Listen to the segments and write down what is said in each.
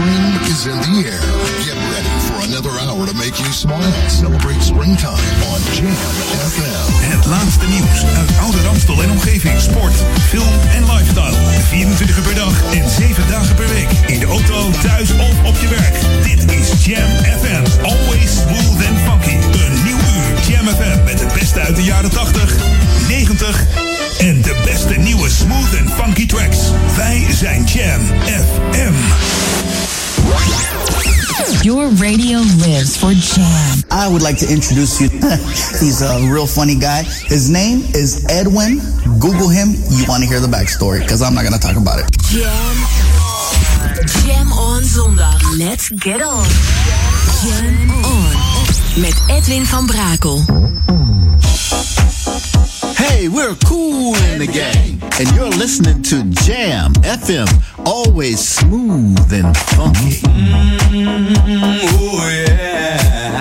Spring is in the air. Get ready for another hour to make you smile. Celebrate springtime on Jam FM. Het laatste nieuws uit oude Ramstel en omgeving. Sport, film en lifestyle. 24 uur per dag en 7 dagen per week. In de auto, thuis of op je werk. Dit is Jam FM. Always smooth and funky. Een nieuw uur Jam FM met het beste uit de jaren 80, 90 en de beste nieuwe smooth and funky tracks. Wij zijn Jam FM. Your radio lives for Jam. I would like to introduce you. He's a real funny guy. His name is Edwin. Google him. You want to hear the backstory because I'm not going to talk about it. Jam. Jam on zondag. Let's get on. Jam on. Met Edwin van Brakel. Hey, we're cool in the gang, and you're listening to Jam FM, always smooth and funky. Oh yeah,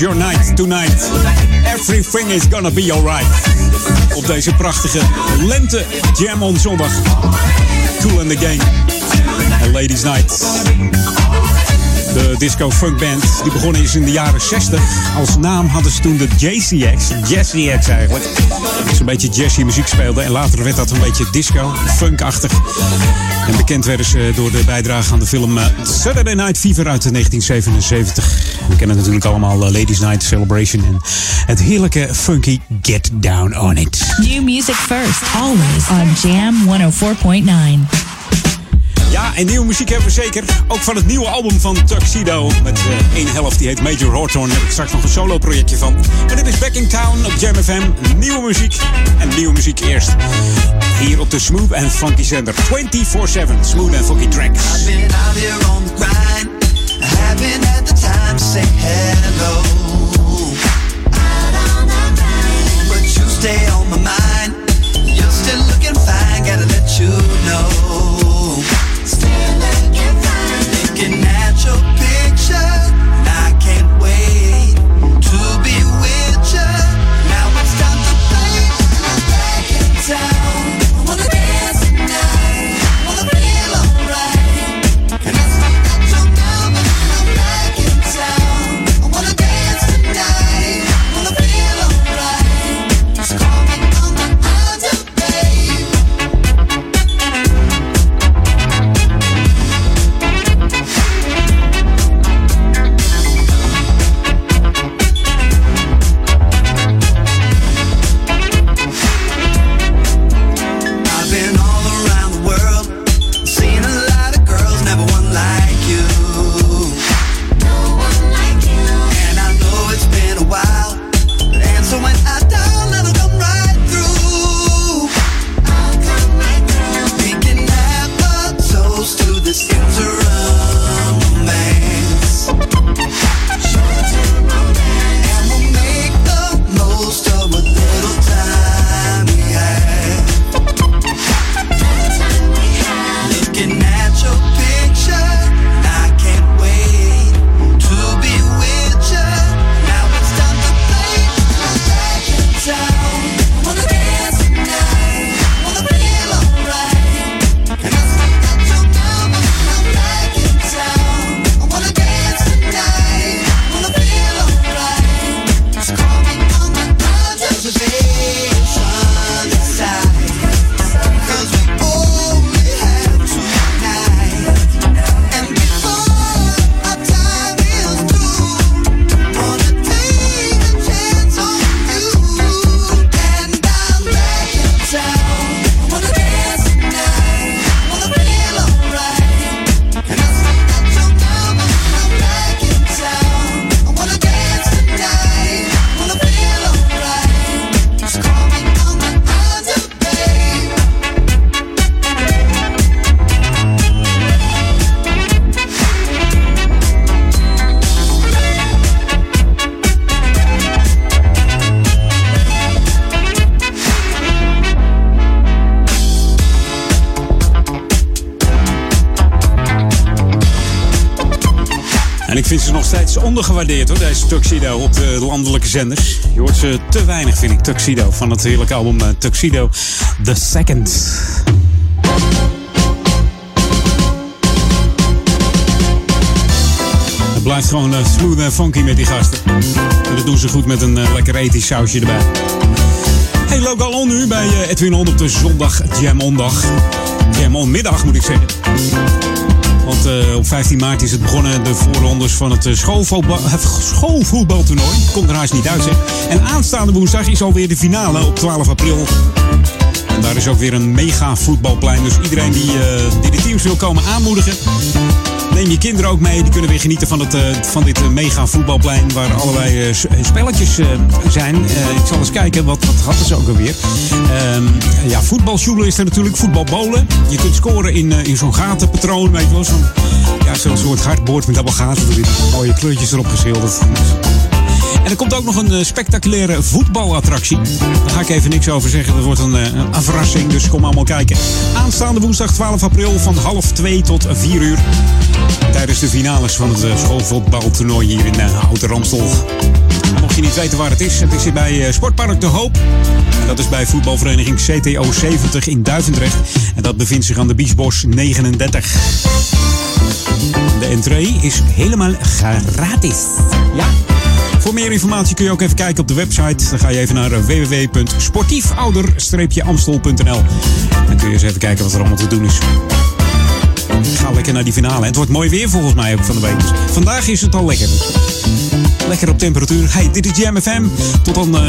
your night tonight. Everything is gonna be alright. Op deze prachtige lente Jam on zondag. Cool and the Gang. En Ladies Night. De disco funk band die begonnen is in de jaren 60. Als naam hadden ze toen de JCX. Jesse X eigenlijk. Ze een beetje jazzy muziek speelden. En later werd dat een beetje disco, funkachtig. En bekend werden ze door de bijdrage aan de film eh, Saturday Night Fever uit 1977. We kennen natuurlijk allemaal eh, Ladies Night Celebration en het heerlijke funky Get Down On It. New music first, always on Jam 104.9. Ja, en nieuwe muziek hebben we zeker. Ook van het nieuwe album van Tuxedo. Met eh één helft, die heet Major Hawthorne. Daar heb ik straks nog een solo projectje van. Maar dit is Back in Town op Jam FM. Nieuwe muziek. En nieuwe muziek eerst. Hier op de Smooth and Funky zender. 24-7 Smooth and Funky Tracks. I've been out here on the grind. I haven't had the time to say hello. But you stay on my mind. Ondergewaardeerd hoor, deze Tuxedo op de landelijke zenders. Je hoort ze te weinig, vind ik, Tuxedo. Van het heerlijke album eh, Tuxedo The Second. Het blijft gewoon eh, smooth en funky met die gasten. En dat doen ze goed met een eh, lekker ethisch sausje erbij. Hey, Logalon nu bij Edwin On op de zondag Jam On-dag. Jam moet ik zeggen. Want eh, op 15 maart is het begonnen, de voorrondes van het eh, schoolvoetbal, schoolvoetbaltoernooi. Komt er haast niet uit. En aanstaande woensdag is alweer de finale op 12 april. En daar is ook weer een mega voetbalplein. Dus iedereen die, eh, die de teams wil komen aanmoedigen. Neem je kinderen ook mee. Die kunnen weer genieten van, het, eh, van dit eh, mega voetbalplein. Waar allerlei eh, spelletjes zijn. Ik zal eens kijken, wat, wat hadden ze ook alweer? Ehm ja, voetbalsjoelen is er natuurlijk. Voetbalbolen. Je kunt scoren in, in zo'n gatenpatroon. Weet je wel. Zo'n ja, zo'n soort hardboard met allemaal gaten erin. Mooie kleurtjes erop geschilderd. En er komt ook nog een eh, spectaculaire voetbalattractie. Daar ga ik even niks over zeggen. Dat wordt een, eh, een verrassing, dus kom allemaal kijken. Aanstaande woensdag 12 april van half 2 tot 4 uur. Tijdens de finales van het eh, schoolvoetbaltoernooi hier in Oude Ramstel. Mocht je niet weten waar het is, het is hier bij Sportpark De Hoop. Dat is bij voetbalvereniging CTO 70 in Duivendrecht. En dat bevindt zich aan de Biesbos 39. De entree is helemaal gratis. Ja. Voor meer informatie kun je ook even kijken op de website. Dan ga je even naar eh, www.sportiefouder-amstel.nl. Dan kun je eens even kijken wat er allemaal te doen is. Ga lekker naar die finale. Het wordt mooi weer volgens mij van de week. Vandaag is het al lekker. Lekker op temperatuur. Hey, dit is Jam FM. Tot dan eh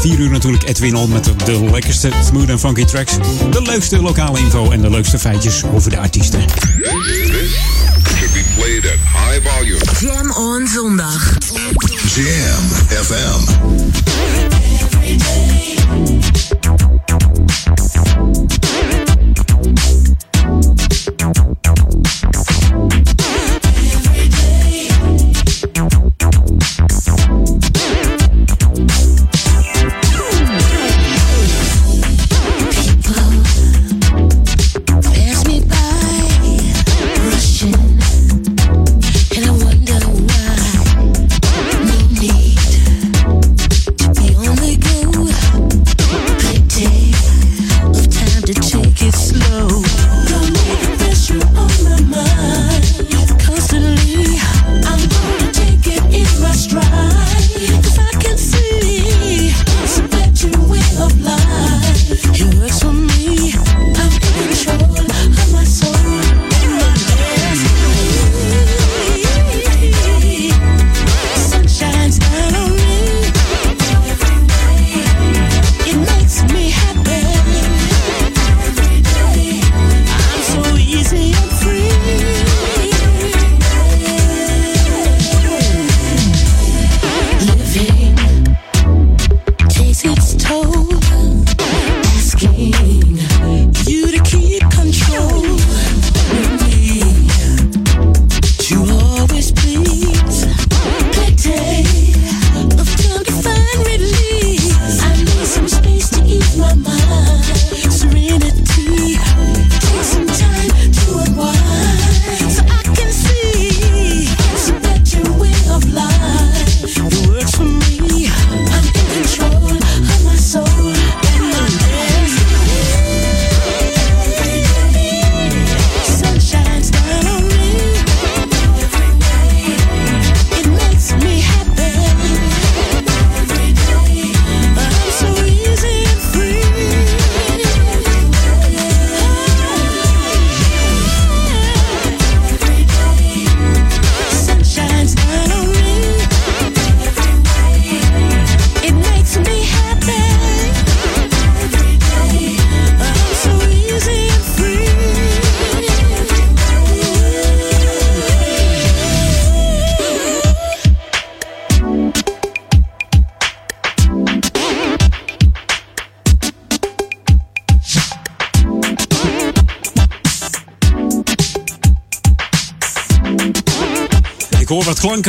4 uur natuurlijk Edwin On met de lekkerste smooth en funky tracks. De leukste lokale info en de leukste feitjes over de artiesten. This should be played at high volume. Jam on zondag. Jam FM.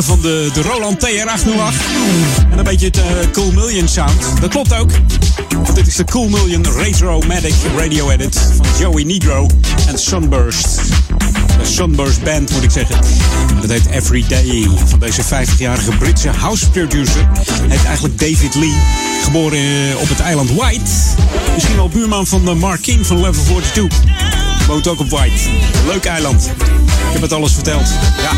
Van de, de Roland TR-808. En een beetje het eh, Cool Million sound. Dat klopt ook. Want dit is de Cool Million Retro-Matic Radio Edit van Joey Negro en Sunburst. De Sunburst Band moet ik zeggen. Dat heet Everyday. Van deze 50-jarige Britse house producer. Heet eigenlijk David Lee. Geboren eh, op het eiland White. Misschien wel buurman van eh, Mark King van Level 42. Woont ook op White. Leuk eiland. Ik heb het alles verteld. Ja,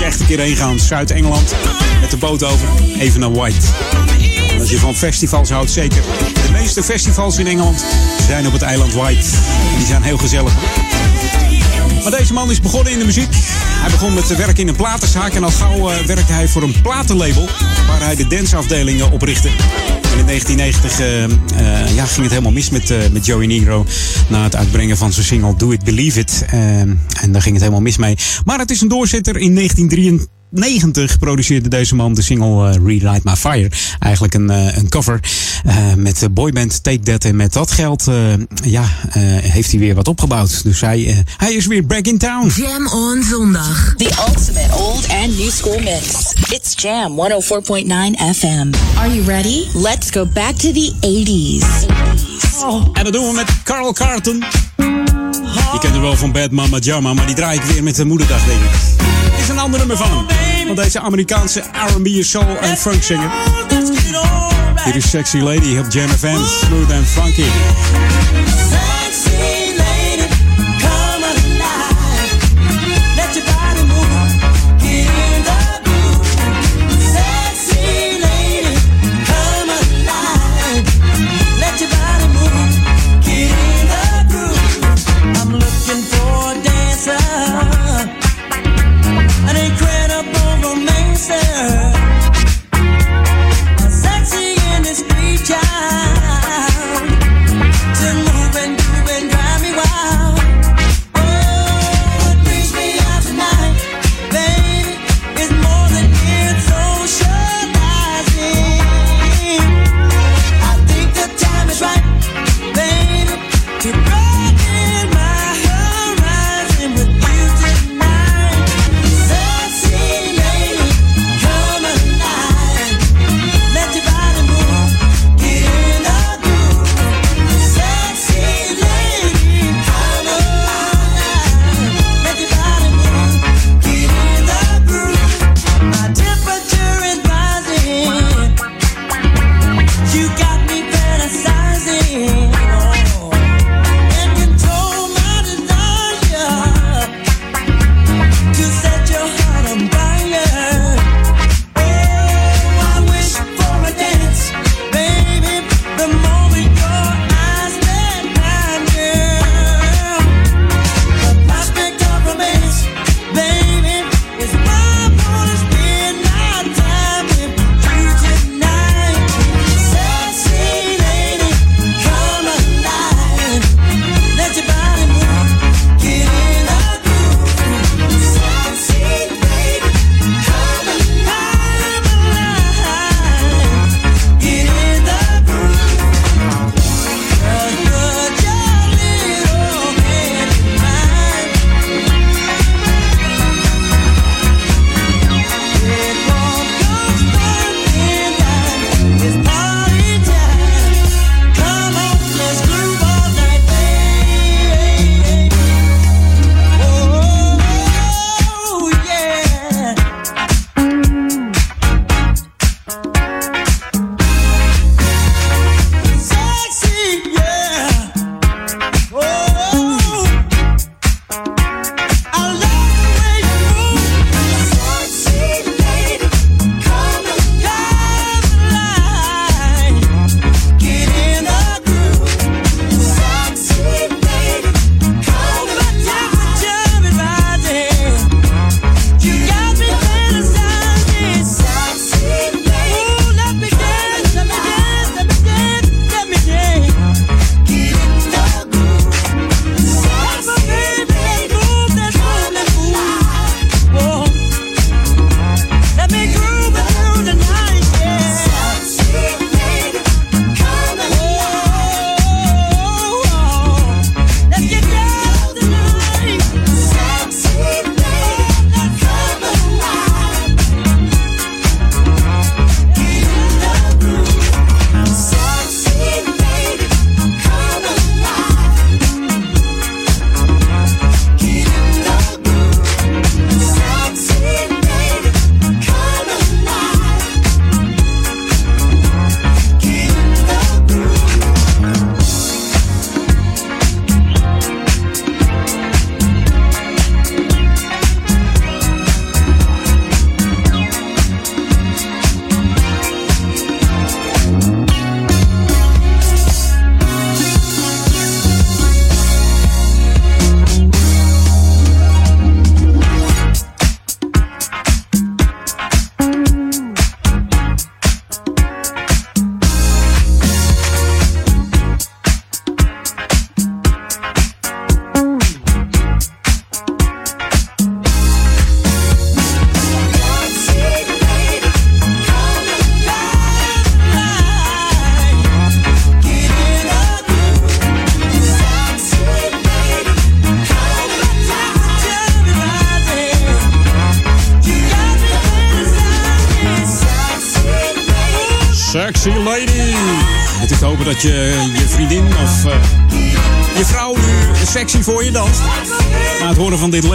je echt een keer heen gaan. Zuid-Engeland. Met de boot over. Even naar White. Als je van festivals houdt, zeker. De meeste festivals in Engeland zijn op het eiland White. Die zijn heel gezellig. Maar deze man is begonnen in de muziek. Hij begon met te werken in een platenzaak. En al gauw eh, werkte hij voor een platenlabel. Waar hij de danceafdelingen oprichtte. In 1990 eh, eh, ja, ging het helemaal mis met, eh, met Joey Negro. Na het uitbrengen van zijn single Do It Believe It. En daar ging het helemaal mis mee. Maar het is een doorzetter in 1983. 90 produceerde deze man de single eh, Relight My Fire. Eigenlijk een, eh, een cover eh, met de boyband Take That. En met dat geld eh, ja, eh, heeft hij weer wat opgebouwd. Dus hij, hij is weer back in town. Jam on zondag. The ultimate old and new school mix. It's Jam 104.9 FM. Are you ready? Let's go back to the 80s. En dat doen we met Carl Carlton. Je kent hem wel van Bad Mama Jama, maar die draai ik weer met de moederdag, denk ik. Een ander nummer van hem. Deze Amerikaanse R&B, soul en funk singer. Hier is Sexy Lady op Jam FM. Smooth and funky.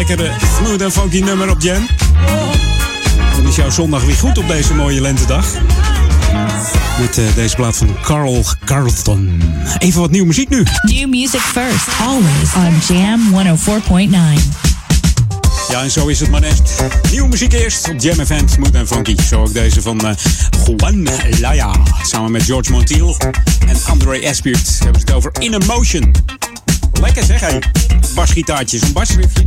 Lekkere smooth en funky nummer op Jam. Dan is jouw zondag weer goed op deze mooie lentedag. Met eh, deze plaat van Carl Carlton. Even wat nieuwe muziek nu. New music first, always on Jam 104.9. Ja, en zo is het maar net. Nieuwe muziek eerst op Jam FM, Smooth en Funky. Zo ook deze van uh, Juan Laya. Samen met George Montiel en André Espert hebben ze het over In Emotion. Lekker zeg, hé. Basgitaartje, zo'n basriffje.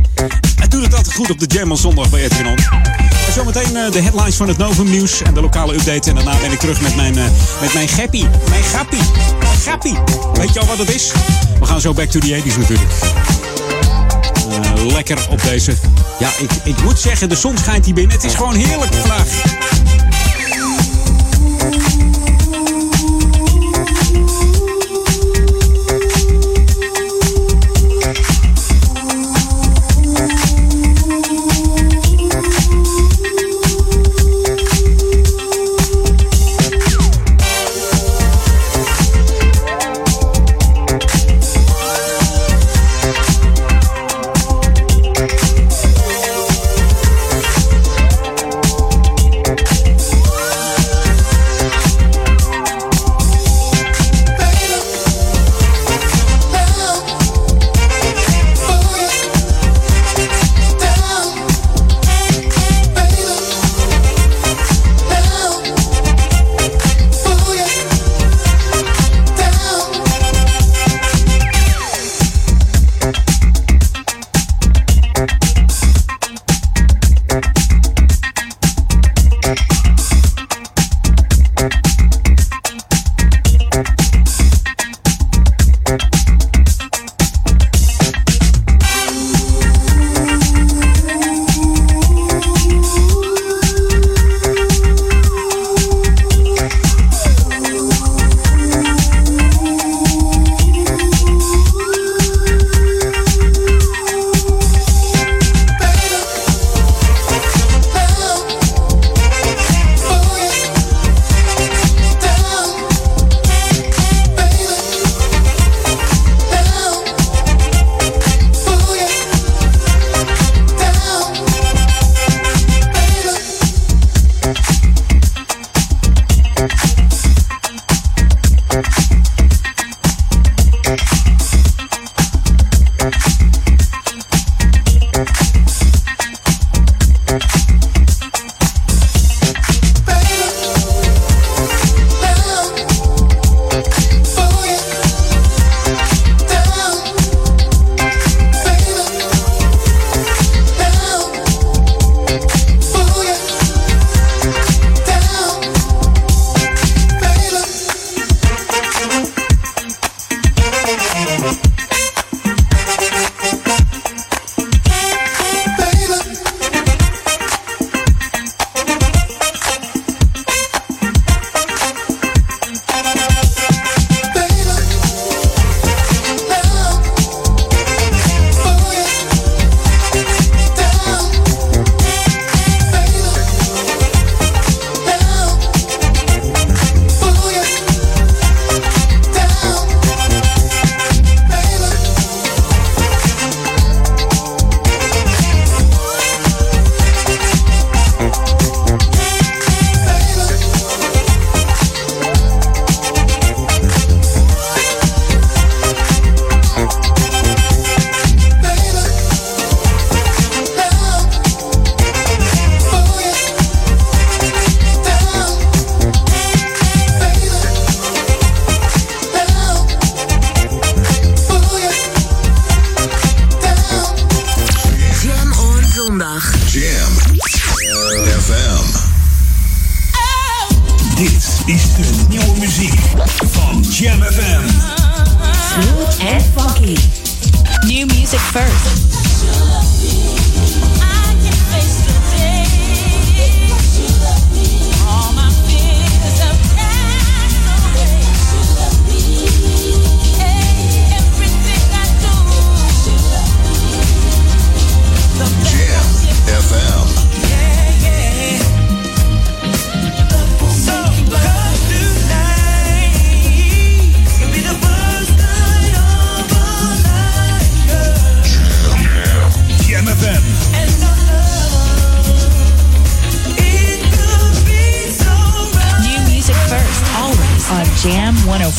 Doet het altijd goed op de Jam zondag bij Edwin. En zometeen uh, de headlines van het Novum Nieuws en de lokale update. En daarna ben ik terug met mijn, uh, met mijn geppie. Mijn gappie. Mijn. Weet je al wat het is? We gaan zo back to the 80s natuurlijk. Uh, lekker op deze. Ja, ik, ik moet zeggen, de zon schijnt hier binnen. Het is gewoon heerlijk vandaag.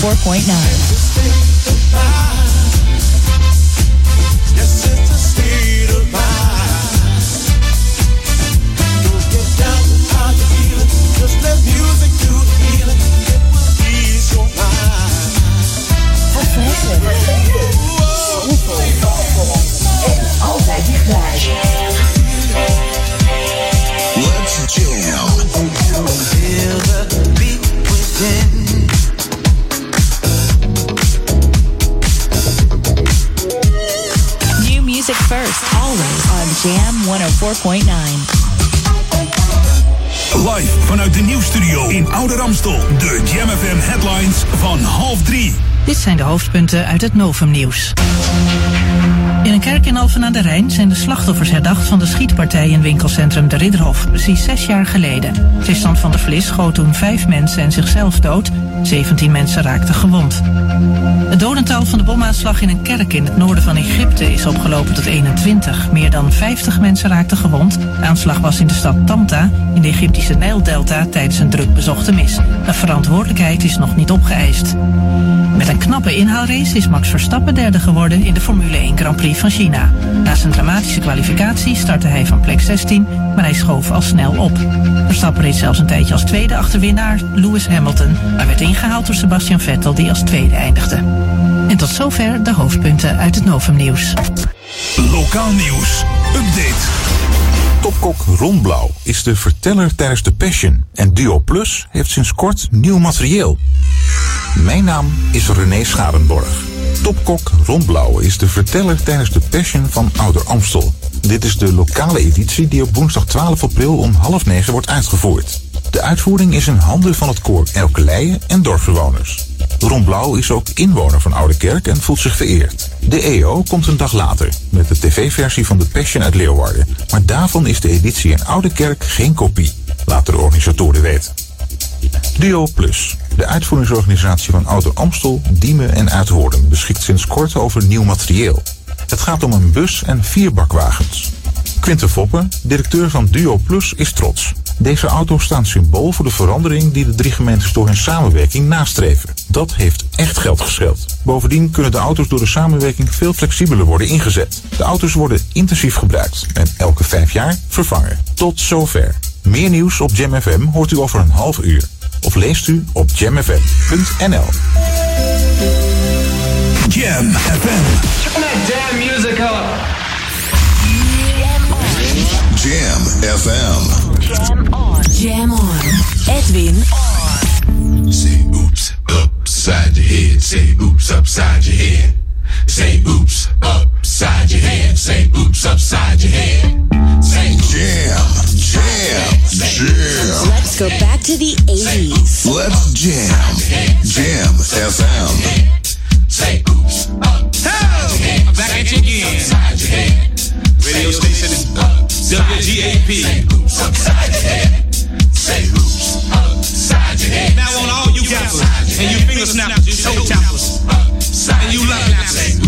104.9. hoofdpunten uit het Novum-nieuws. Alphen aan de Rijn zijn de slachtoffers herdacht van de schietpartij in winkelcentrum De Ridderhof, precies zes jaar geleden. Tristan van der Vlis schoot toen vijf mensen en zichzelf dood. 17 mensen raakten gewond. Het dodental van de bomaanslag in een kerk in het noorden van Egypte is opgelopen tot 21. Meer dan 50 mensen raakten gewond. De aanslag was in de stad Tanta, in de Egyptische Nijldelta, tijdens een druk bezochte mis. De verantwoordelijkheid is nog niet opgeëist. Met een knappe inhaalrace is Max Verstappen derde geworden in de Formule 1 Grand Prix van China. Na zijn dramatische kwalificatie startte hij van plek 16, maar hij schoof al snel op. Verstappen reed zelfs een tijdje als tweede achter winnaar Lewis Hamilton, maar werd ingehaald door Sebastian Vettel die als tweede eindigde. En tot zover de hoofdpunten uit het Novum-nieuws. Lokaal nieuws. Update. Topkok Ron Blauw is de verteller tijdens de Passion. En Duo Plus heeft sinds kort nieuw materieel. Mijn naam is René Scharenborg. Topkok Ron is de verteller tijdens de Passion van Ouder Amstel. Dit is de lokale editie die op woensdag 12 april om half negen wordt uitgevoerd. De uitvoering is in handen van het koor Elkeleien en dorpsbewoners. Ron Blauw is ook inwoner van Oude Kerk en voelt zich vereerd. De EO komt een dag later met de tv-versie van The Passion uit Leeuwarden. Maar daarvan is de editie in Oude Kerk geen kopie, laten de organisatoren weten. Duo Plus, de uitvoeringsorganisatie van Ouder Amstel, Diemen en Uithoorn, beschikt sinds kort over nieuw materieel. Het gaat om een bus en vier bakwagens. Quinten Foppen, directeur van Duo Plus, is trots. Deze auto's staan symbool voor de verandering die de drie gemeentes door hun samenwerking nastreven. Dat heeft echt geld gescheeld. Bovendien kunnen de auto's door de samenwerking veel flexibeler worden ingezet. De auto's worden intensief gebruikt en elke vijf jaar vervangen. Tot zover. Meer nieuws op Jam FM hoort u over een half uur. Of leest u op jamfm.nl. Jam FM. Turn that damn music up. Jam FM. Jam on. Jam on. Edwin Say oops upside your head. Say oops upside your head. Say oops upside your head. Say oops upside your head. Say Jam, jam, jam. Let's go back to the 80s. Let's jam. Jam FM. say oops upside your head. I'm back at you again. Upside your head. Radio station is WGAP. Say oops upside your head. Say oops upside your head. Now on all you gappers and you finger snappers, you toe tappers, and you love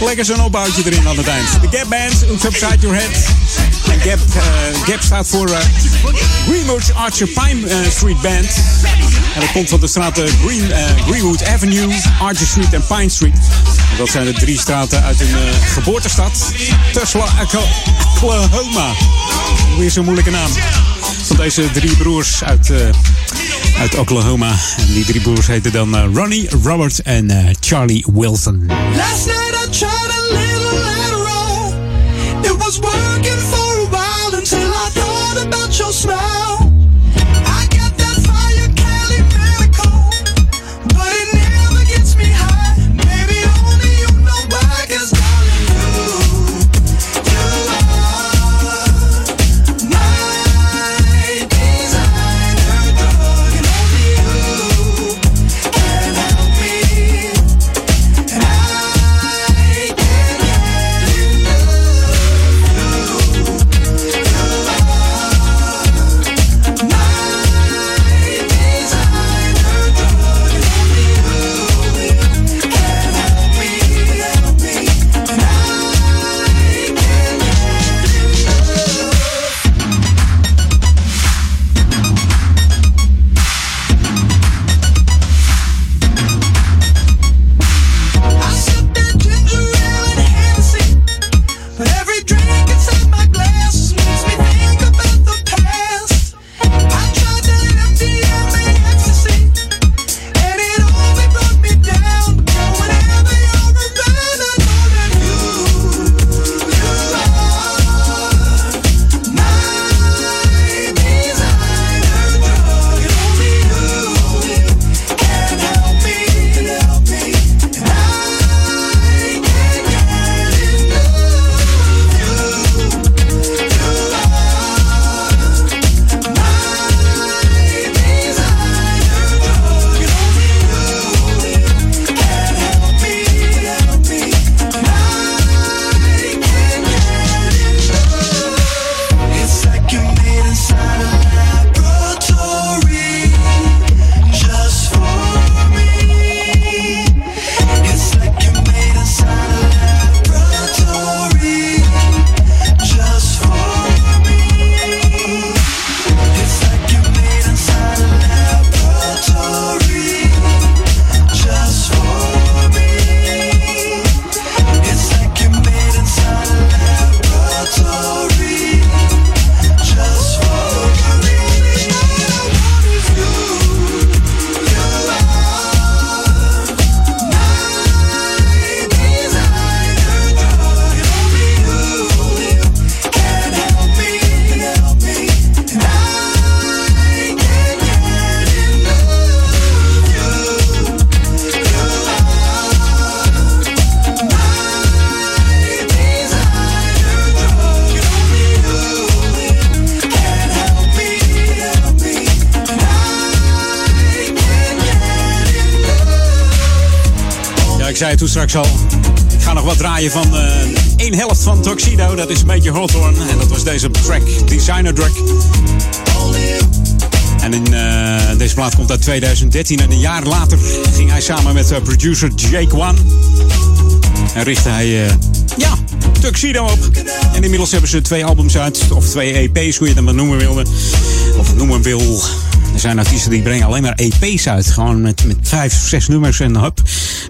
Lekker zo'n opbouwtje erin aan het eind. De Gap Band, Oops Upside Your Head. En Gap, eh, Gap staat voor uh, Greenwood Archer Pine eh, Street Band. En dat komt van de straten Green, Greenwood Avenue, Archer Street en Pine Street. Dat zijn de drie straten uit hun geboortestad. Tulsa, Oklahoma. Weer zo'n moeilijke naam. Van deze drie broers uit, eh, uit Oklahoma. En die drie broers heten dan eh, Ronnie, Robert en eh, Charlie Wilson. Tuxedo. Dat is een beetje Hawthorne. En dat was deze track, Designer Track. En in, eh, deze plaat komt uit 2013. En een jaar later ging hij samen met eh, producer Jake One. En richtte hij, eh, ja, Tuxedo op. En inmiddels hebben ze twee albums uit. Of twee EP's, hoe je het maar noemen wilde. Of noemen wil. Er zijn artiesten die brengen alleen maar EP's uit. Gewoon met, met vijf, zes nummers en hup.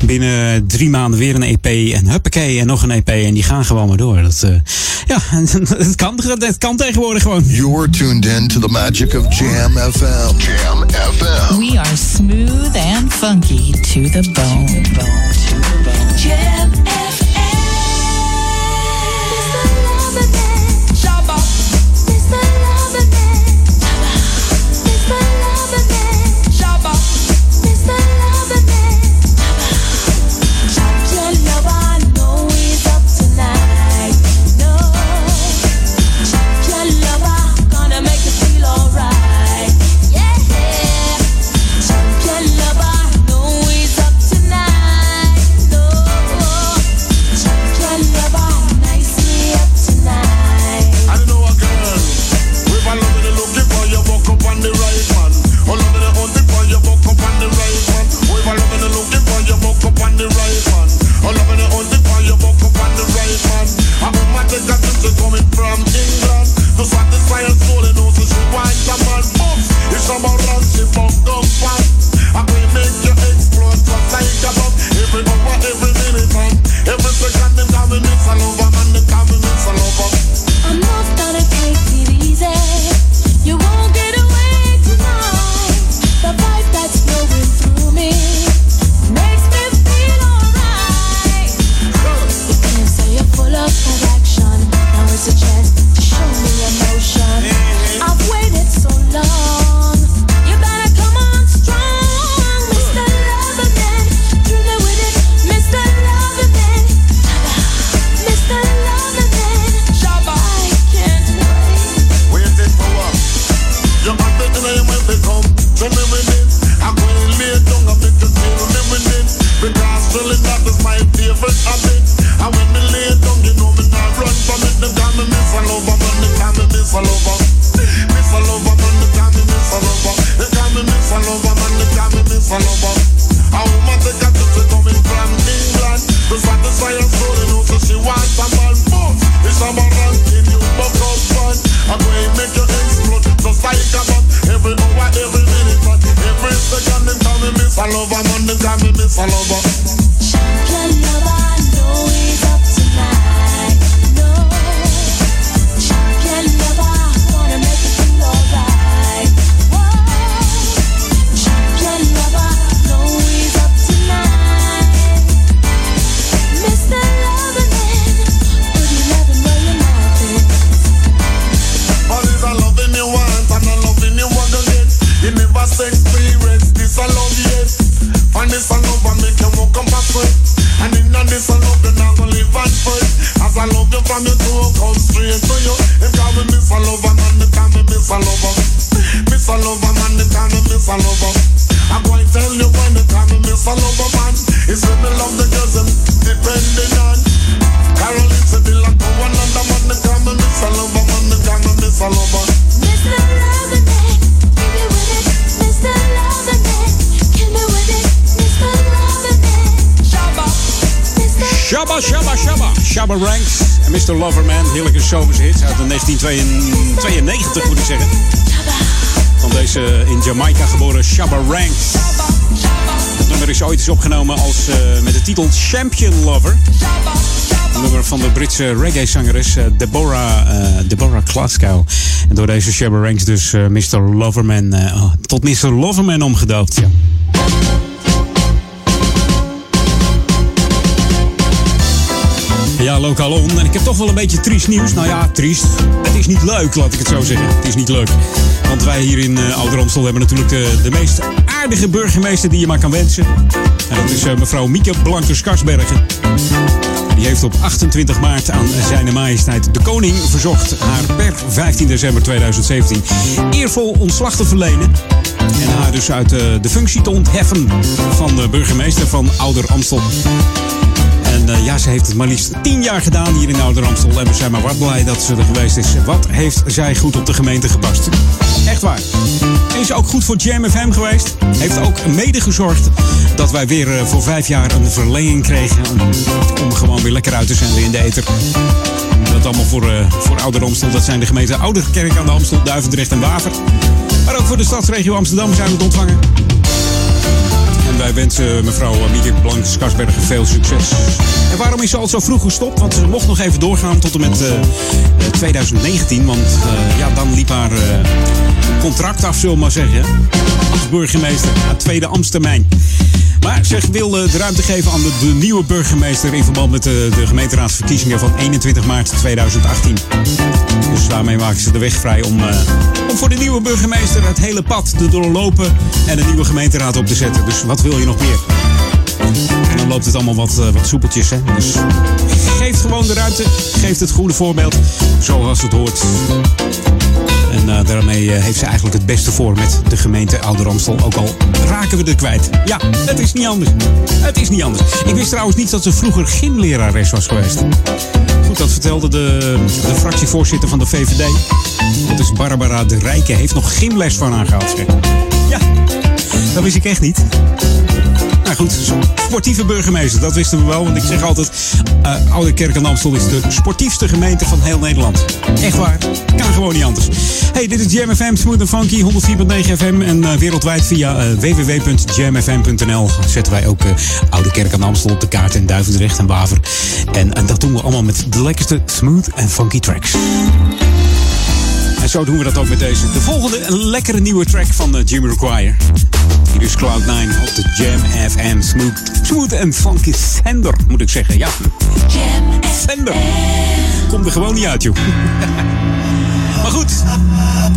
Binnen drie maanden weer een EP. En huppakee, en nog een EP. En die gaan gewoon maar door. Dat, eh, ja, het kan, het kan tegenwoordig gewoon. You're tuned in to the magic of Jam FM. Jam FM. We are smooth and funky to the bone. Jam Loverman. Heerlijke zomerse hits uit de 1992 moet ik zeggen. Van deze in Jamaica geboren Shabba Ranks. Het nummer is ooit eens opgenomen als, eh, met de titel Champion Lover. Een nummer van de Britse reggae-zangeres eh, Deborah, eh, Deborah Glasgow. En door deze Shabba Ranks dus eh, Mr. Loverman eh, oh, tot Mr. Loverman omgedoopt. Ja. Ja, lokaal. En ik heb toch wel een beetje triest nieuws. Nou ja, triest. Het is niet leuk, laat ik het zo zeggen. Het is niet leuk. Want wij hier in uh, Ouder Amstel hebben natuurlijk de, de meest aardige burgemeester die je maar kan wensen. En dat is eh, mevrouw Mieke Blankers-Karsbergen. Die heeft op 28 maart aan zijn majesteit de koning verzocht haar per 15 december 2017 eervol ontslag te verlenen. En haar dus uit eh, de functie te ontheffen van de burgemeester van Ouder Amstel. Eh, ja, ze heeft het maar liefst tien jaar gedaan hier in Ouder Amstel. En we zijn maar wat blij dat ze er geweest is. Wat heeft zij goed op de gemeente gepast? Echt waar. Is ook goed voor Jam FM geweest. Heeft ook mede gezorgd dat wij weer eh, voor vijf jaar een verlenging kregen. Om, gewoon weer lekker uit te zenden in de ether. Dat allemaal voor, eh, voor. Dat zijn de gemeenten Ouderkerk aan de Amstel, Duivendrecht en Waver. Maar ook voor de stadsregio Amsterdam zijn we het ontvangen. Wij wensen mevrouw Mieke Blanks Kasbergen veel succes. En waarom is ze al zo vroeg gestopt? Want ze mocht nog even doorgaan tot en met eh, eh, 2019. Want eh, ja, dan liep haar eh, contract af, zullen maar zeggen. Als burgemeester, haar tweede ambtstermijn. Maar ze wil eh, de ruimte geven aan de, nieuwe burgemeester in verband met de, de gemeenteraadsverkiezingen van 21 maart 2018. Dus daarmee maken ze de weg vrij om, eh, om voor de nieuwe burgemeester het hele pad te doorlopen en een nieuwe gemeenteraad op te zetten. Dus wat wil je nog meer? En dan loopt het allemaal wat, eh, wat soepeltjes. Hè? Dus geef gewoon de ruimte, geef het goede voorbeeld, zoals het hoort. En eh, daarmee eh, heeft ze eigenlijk het beste voor met de gemeente Ouder Amstel. Ook al raken we er kwijt. Ja, het is niet anders. Het is niet anders. Ik wist trouwens niet dat ze vroeger gymlerares was geweest. Goed, dat vertelde de, de fractievoorzitter van de VVD. Dat is Barbara de Rijke. Heeft nog gymles van haar gehad. Zeg. Ja, dat wist ik echt niet. Nou goed, sportieve burgemeester, dat wisten we wel. Want ik zeg altijd, eh Oude Kerk aan Amstel is de sportiefste gemeente van heel Nederland. Echt waar, kan gewoon niet anders. Hey, dit is Jam FM, Smooth Funky, 104.9 FM. En eh, wereldwijd via eh, www.jamfm.nl zetten wij ook Oude Kerk aan Amstel op de kaart in Duivendrecht en Waver. En, en dat doen we allemaal met de lekkerste smooth en funky tracks. En zo doen we dat ook met deze. De volgende een lekkere nieuwe track van uh, Jimmy Require. Hier is Cloud9 op de Jam FM Smooth, smooth en funky Sender, moet ik zeggen. Ja, Sender. Komt er gewoon niet uit, joh. Maar goed,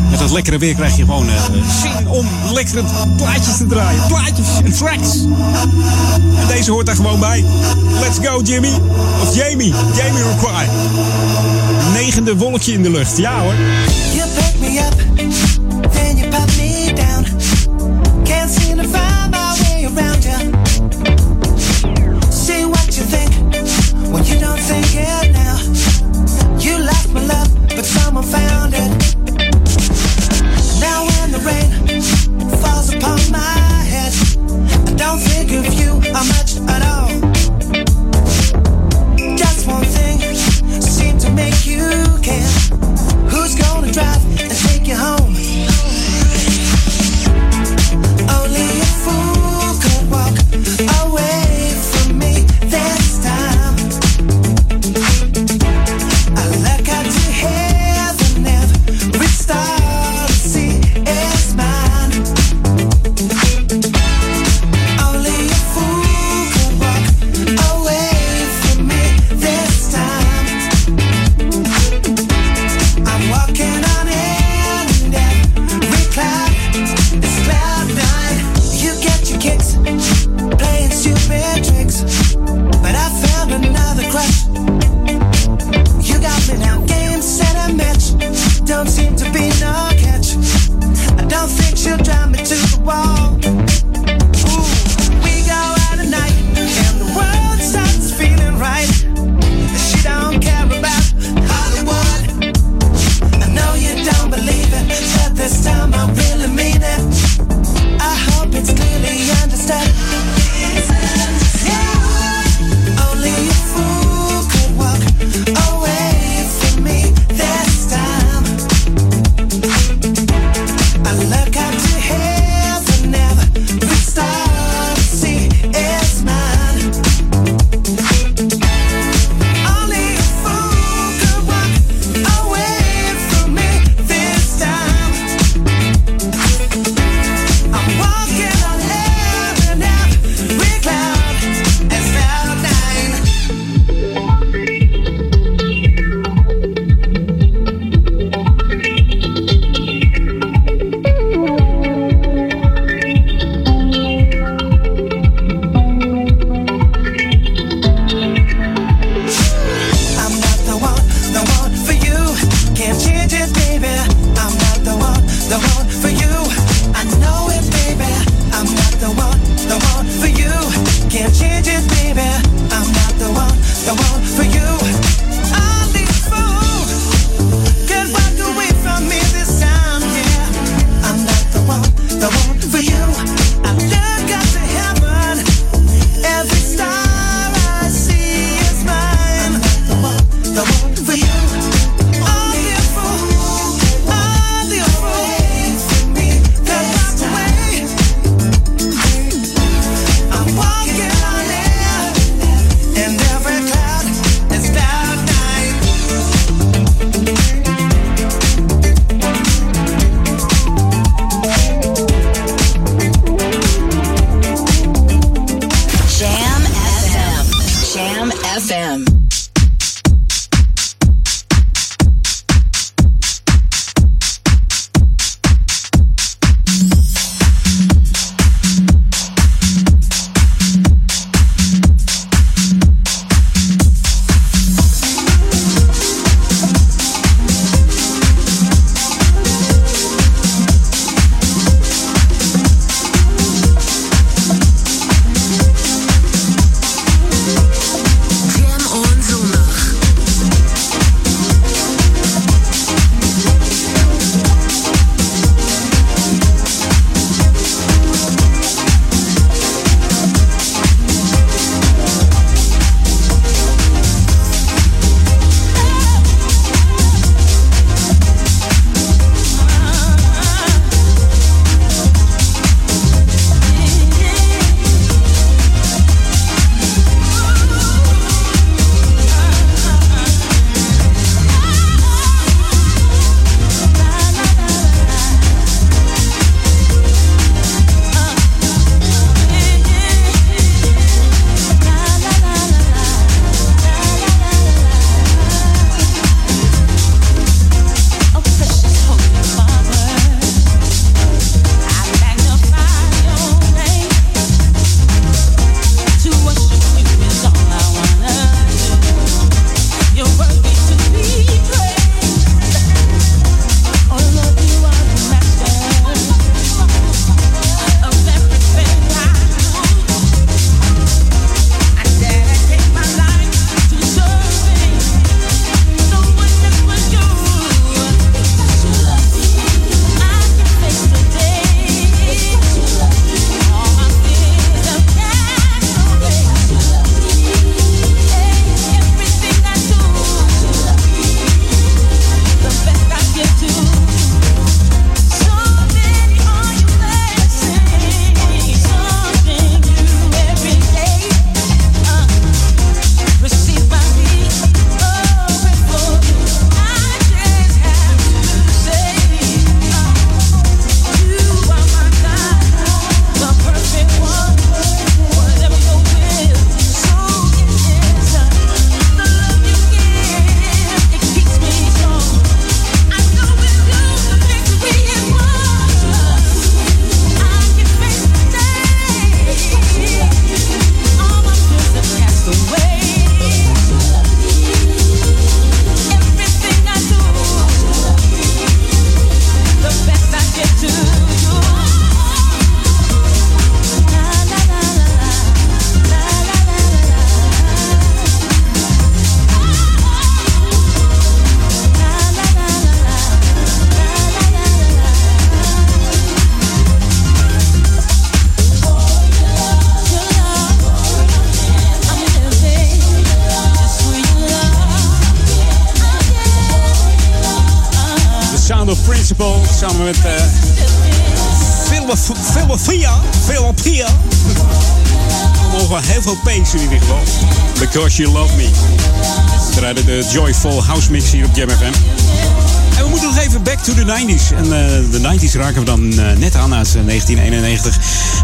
met dat lekkere weer krijg je gewoon uh, zin om lekkere plaatjes te draaien. Plaatjes en tracks. En deze hoort daar gewoon bij. Let's go, Jimmy. Of Jamie. Jamie Require. Negende wolkje in de lucht. Ja hoor. You pick me up, then you put me down. Can't seem to find my way around you. See what you think when you don't think it now. Now when the rain falls upon my head, I don't think of you uh, much at all. Just one thing seemed to make you. Because You Love Me. We draaiden de Joyful House Mix hier op Jam FM. En we moeten nog even back to the 90s. En eh, de 90s raken we dan eh, net aan uit eh, 1991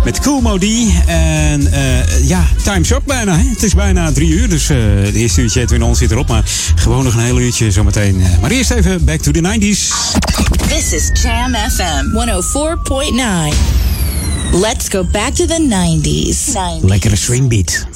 met Cool Modi. En eh, ja, time's up bijna. Hè? Het is bijna drie uur, dus eh de eerste uurtje Edwin On zit erop. Maar gewoon nog een heel uurtje zometeen. Eh, maar eerst even back to the 90s. This is Jam FM 104.9. Let's go back to the 90s. 90s. Lekkere swingbeat.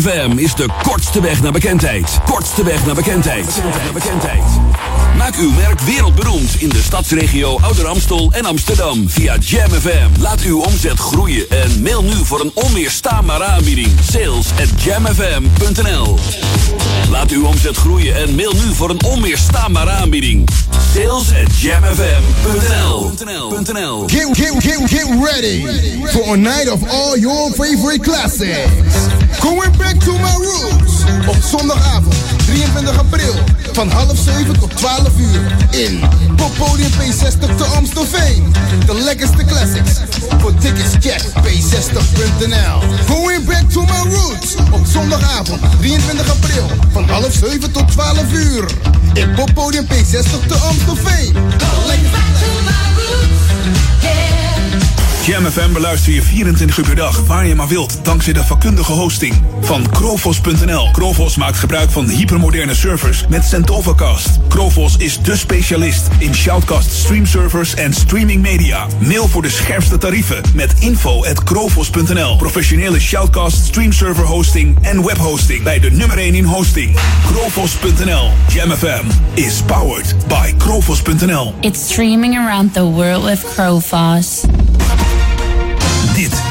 FM is de kortste weg naar bekendheid. Kortste weg naar bekendheid. Maak uw merk wereldberoemd in de stadsregio Ouder Amstel en Amsterdam via Jam FM. Laat uw omzet groeien en mail nu voor een onweerstaanbare aanbieding. Sales at jamfm.nl Laat uw omzet groeien en mail nu voor een onweerstaanbare aanbieding. Sales at jamfm.nl get ready for a night of all your favorite classics. Going back to my roots. Op zondagavond 23 april van half 7 tot 12 uur in Poppodium P60 te Amstelveen. De lekkerste classics. Voor tickets check p60.nl. Going back to my roots op zondagavond 23 april van half 7 tot 12 uur in Poppodium P60 te Amstelveen. Jam FM beluister je 24 uur per dag, waar je maar wilt, dankzij de vakkundige hosting van Krovos.nl. Krovos maakt gebruik van hypermoderne servers met Centovacast. Krovos is de specialist in shoutcast streamservers en streaming media. Mail voor de scherpste tarieven met info at krovos.nl. Professionele shoutcast streamserver hosting en webhosting bij de nummer 1 in hosting. Krovos.nl. Jam FM is powered by Krovos.nl. It's streaming around the world with Crowfoss.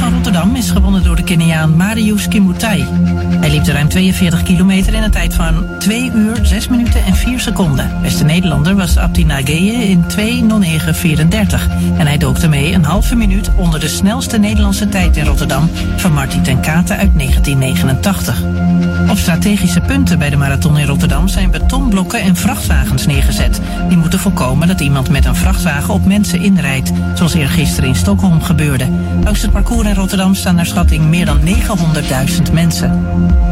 van Rotterdam is gewonnen door de Keniaan Marius Kimutai. Hij liep de ruim 42 kilometer in een tijd van 2 uur, 6 minuten en 4 seconden. Beste Nederlander was Abdi Nageye in 2.09.34. En hij dook daarmee een halve minuut onder de snelste Nederlandse tijd in Rotterdam van Martin ten Kate uit 1989. Op strategische punten bij de marathon in Rotterdam zijn betonblokken en vrachtwagens neergezet. Die moeten voorkomen dat iemand met een vrachtwagen op mensen inrijdt, zoals eergisteren in Stockholm gebeurde. Langs het parcours in Rotterdam staan naar schatting meer dan 900.000 mensen.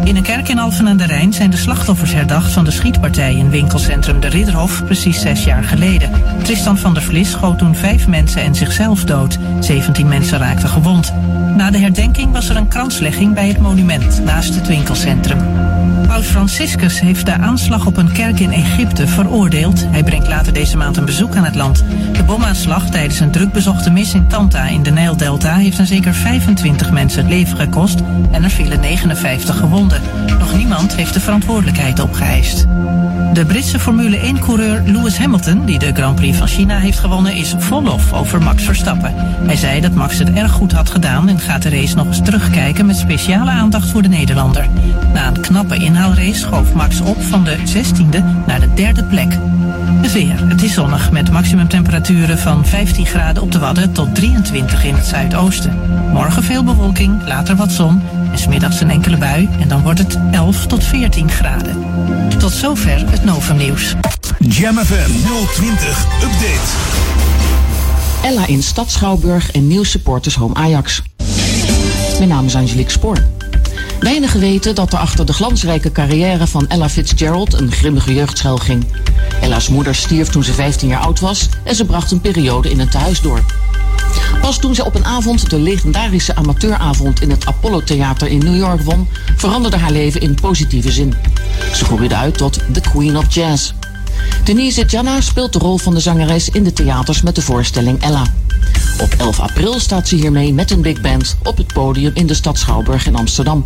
In een kerk in Alphen aan de Rijn zijn de slachtoffers herdacht van de schietpartij in winkelcentrum De Ridderhof precies zes jaar geleden. Tristan van der Vlis schoot toen vijf mensen en zichzelf dood. 17 mensen raakten gewond. Na de herdenking was er een kranslegging bij het monument naast het winkelcentrum. Paus Franciscus heeft de aanslag op een kerk in Egypte veroordeeld. Hij brengt later deze maand een bezoek aan het land. De bomaanslag tijdens een drukbezochte mis in Tanta in de Nijldelta heeft aan zeker 25 mensen het leven gekost en er vielen 59 gewonden. Nog niemand heeft de verantwoordelijkheid opgeëist. De Britse Formule 1-coureur Lewis Hamilton, die de Grand Prix van China heeft gewonnen, is vol lof over Max Verstappen. Hij zei dat Max het erg goed had gedaan en gaat de race nog eens terugkijken met speciale aandacht voor de Nederlander. Na een knappe inhaalrace schoof Max op van de 16e naar de derde plek. Het weer. Het is zonnig met maximumtemperaturen van 15 graden op de Wadden tot 23 in het zuidoosten. Morgen veel bewolking, later wat zon en smiddags een enkele bui en dan wordt het 11 tot 14 graden. Tot zover het Novumnieuws. Jam FM 020 Update. Ella in Stad Schouwburg en nieuw supporters Home Ajax. Mijn naam is Angelique Spoor. Weinigen weten dat er achter de glansrijke carrière van Ella Fitzgerald een grimmige jeugd schuil ging. Ella's moeder stierf toen ze 15 jaar oud was en ze bracht een periode in een tehuis door. Pas toen ze op een avond de legendarische amateuravond in het Apollo Theater in New York won, veranderde haar leven in positieve zin. Ze groeide uit tot The Queen of Jazz. Denise Janna speelt de rol van de zangeres in de theaters met de voorstelling Ella. Op 11 april staat ze hiermee met een big band op het podium in de stad Schouwburg in Amsterdam.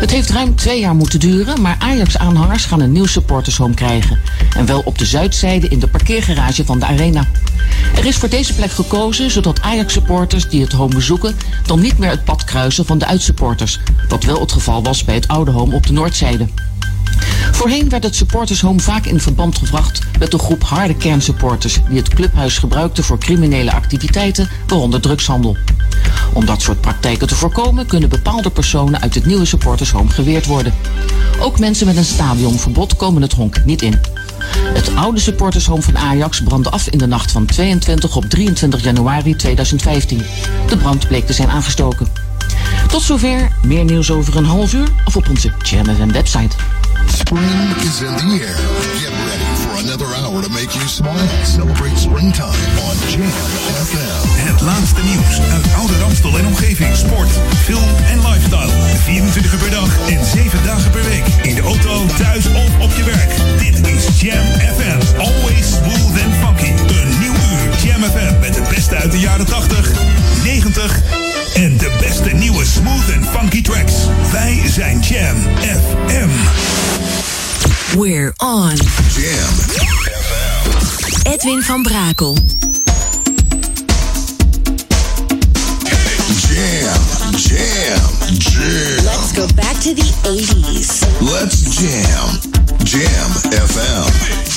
Het heeft ruim twee jaar moeten duren, maar Ajax-aanhangers gaan een nieuw supportershome krijgen. En wel op de zuidzijde in de parkeergarage van de arena. Er is voor deze plek gekozen zodat Ajax-supporters die het home bezoeken... dan niet meer het pad kruisen van de uitsupporters. Wat wel het geval was bij het oude home op de noordzijde. Voorheen werd het supportershome vaak in verband gebracht met een groep harde kernsupporters die het clubhuis gebruikten voor criminele activiteiten, waaronder drugshandel. Om dat soort praktijken te voorkomen kunnen bepaalde personen uit het nieuwe supportershome geweerd worden. Ook mensen met een stadionverbod komen het honk niet in. Het oude supportershome van Ajax brandde af in de nacht van 22 op 23 januari 2015. De brand bleek te zijn aangestoken. Tot zover, meer nieuws over een half uur of op onze FM website. Spring is in the air. Get ready for another hour to make you smile. Celebrate springtime on Jam FM. Het laatste nieuws uit Oude Ramstel en omgeving. Sport, film en lifestyle. 24 uur per dag en 7 dagen per week. In de auto, thuis of op je werk. Dit is Jam FM. Always smooth and funky. Een nieuw uur Jam FM met het beste uit de jaren 80, 90 en de beste nieuwe smooth and funky tracks. Wij zijn Jam FM. We're on. Jam FM. Edwin van Brakel. Jam, jam, jam. Let's go back to the 80s. Let's jam. Jam FM.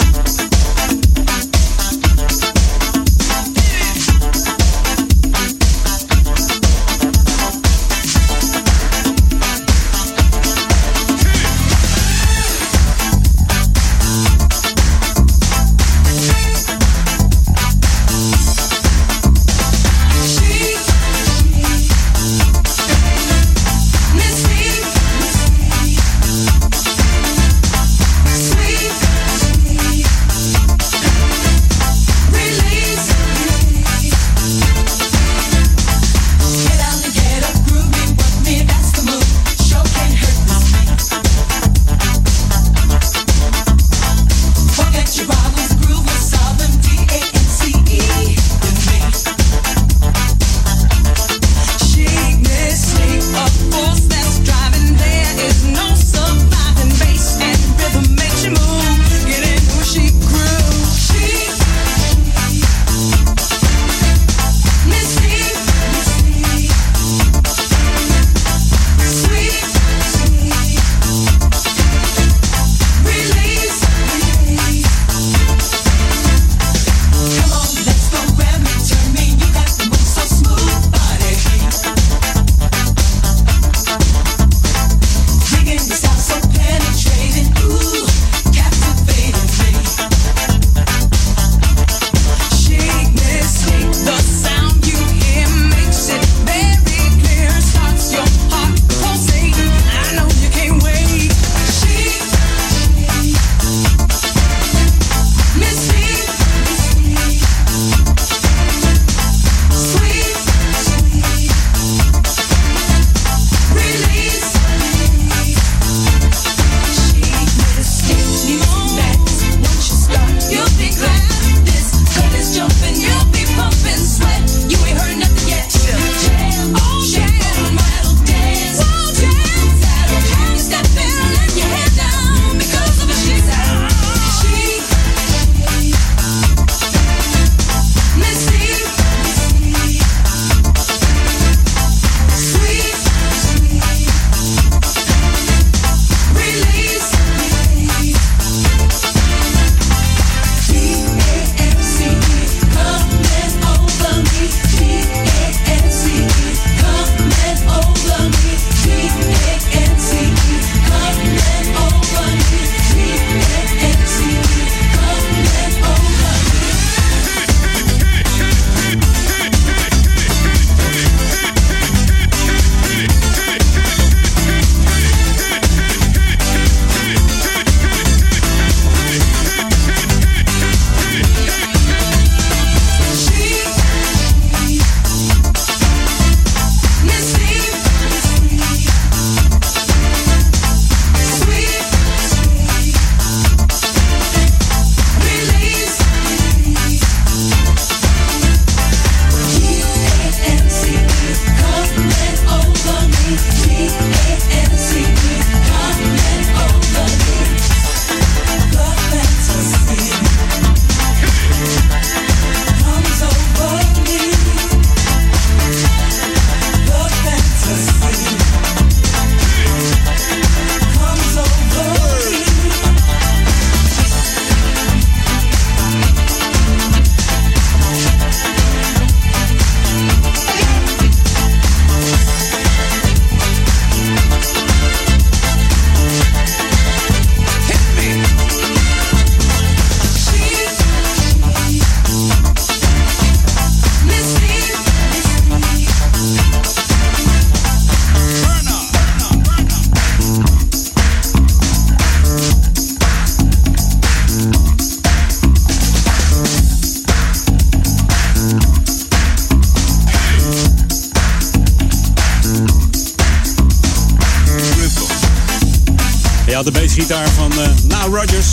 Basgitaar van uh, Na Rogers.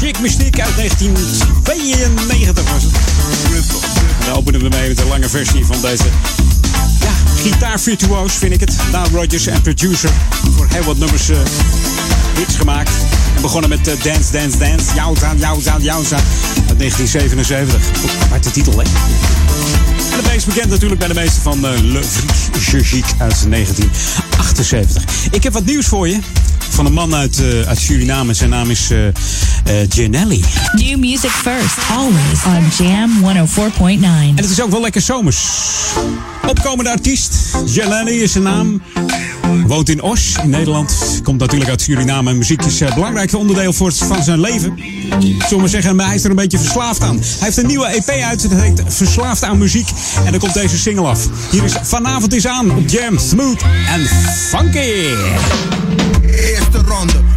Chic Mystique uit 1992 was dan openen we mee met een lange versie van deze ja, gitaarvirtuoos, vind ik het. Na Rogers en producer. Voor heel wat nummers uh, hits gemaakt. En begonnen met uh, Dance, Dance, Dance. Jouwza, Jouwza, Jouwza. Uit 1977. Uit de titel, hè? En het meest bekend natuurlijk bij de meeste van Le Friche uit 1978. Ik heb wat nieuws voor je. Van een man uit, uh, uit Suriname. Zijn naam is uh, Janelli. New music first, always on Jam 104.9. En het is ook wel lekker zomers. Opkomende artiest. Janelli is zijn naam. Woont in Os, in Nederland. Komt natuurlijk uit Suriname. En muziek is een belangrijk onderdeel voor het, van zijn leven. Zullen we zeggen, maar hij is er een beetje verslaafd aan. Hij heeft een nieuwe EP uit. Dat heet Verslaafd aan muziek. En dan komt deze single af. Hier is Vanavond is aan op Jam. Smooth en funky.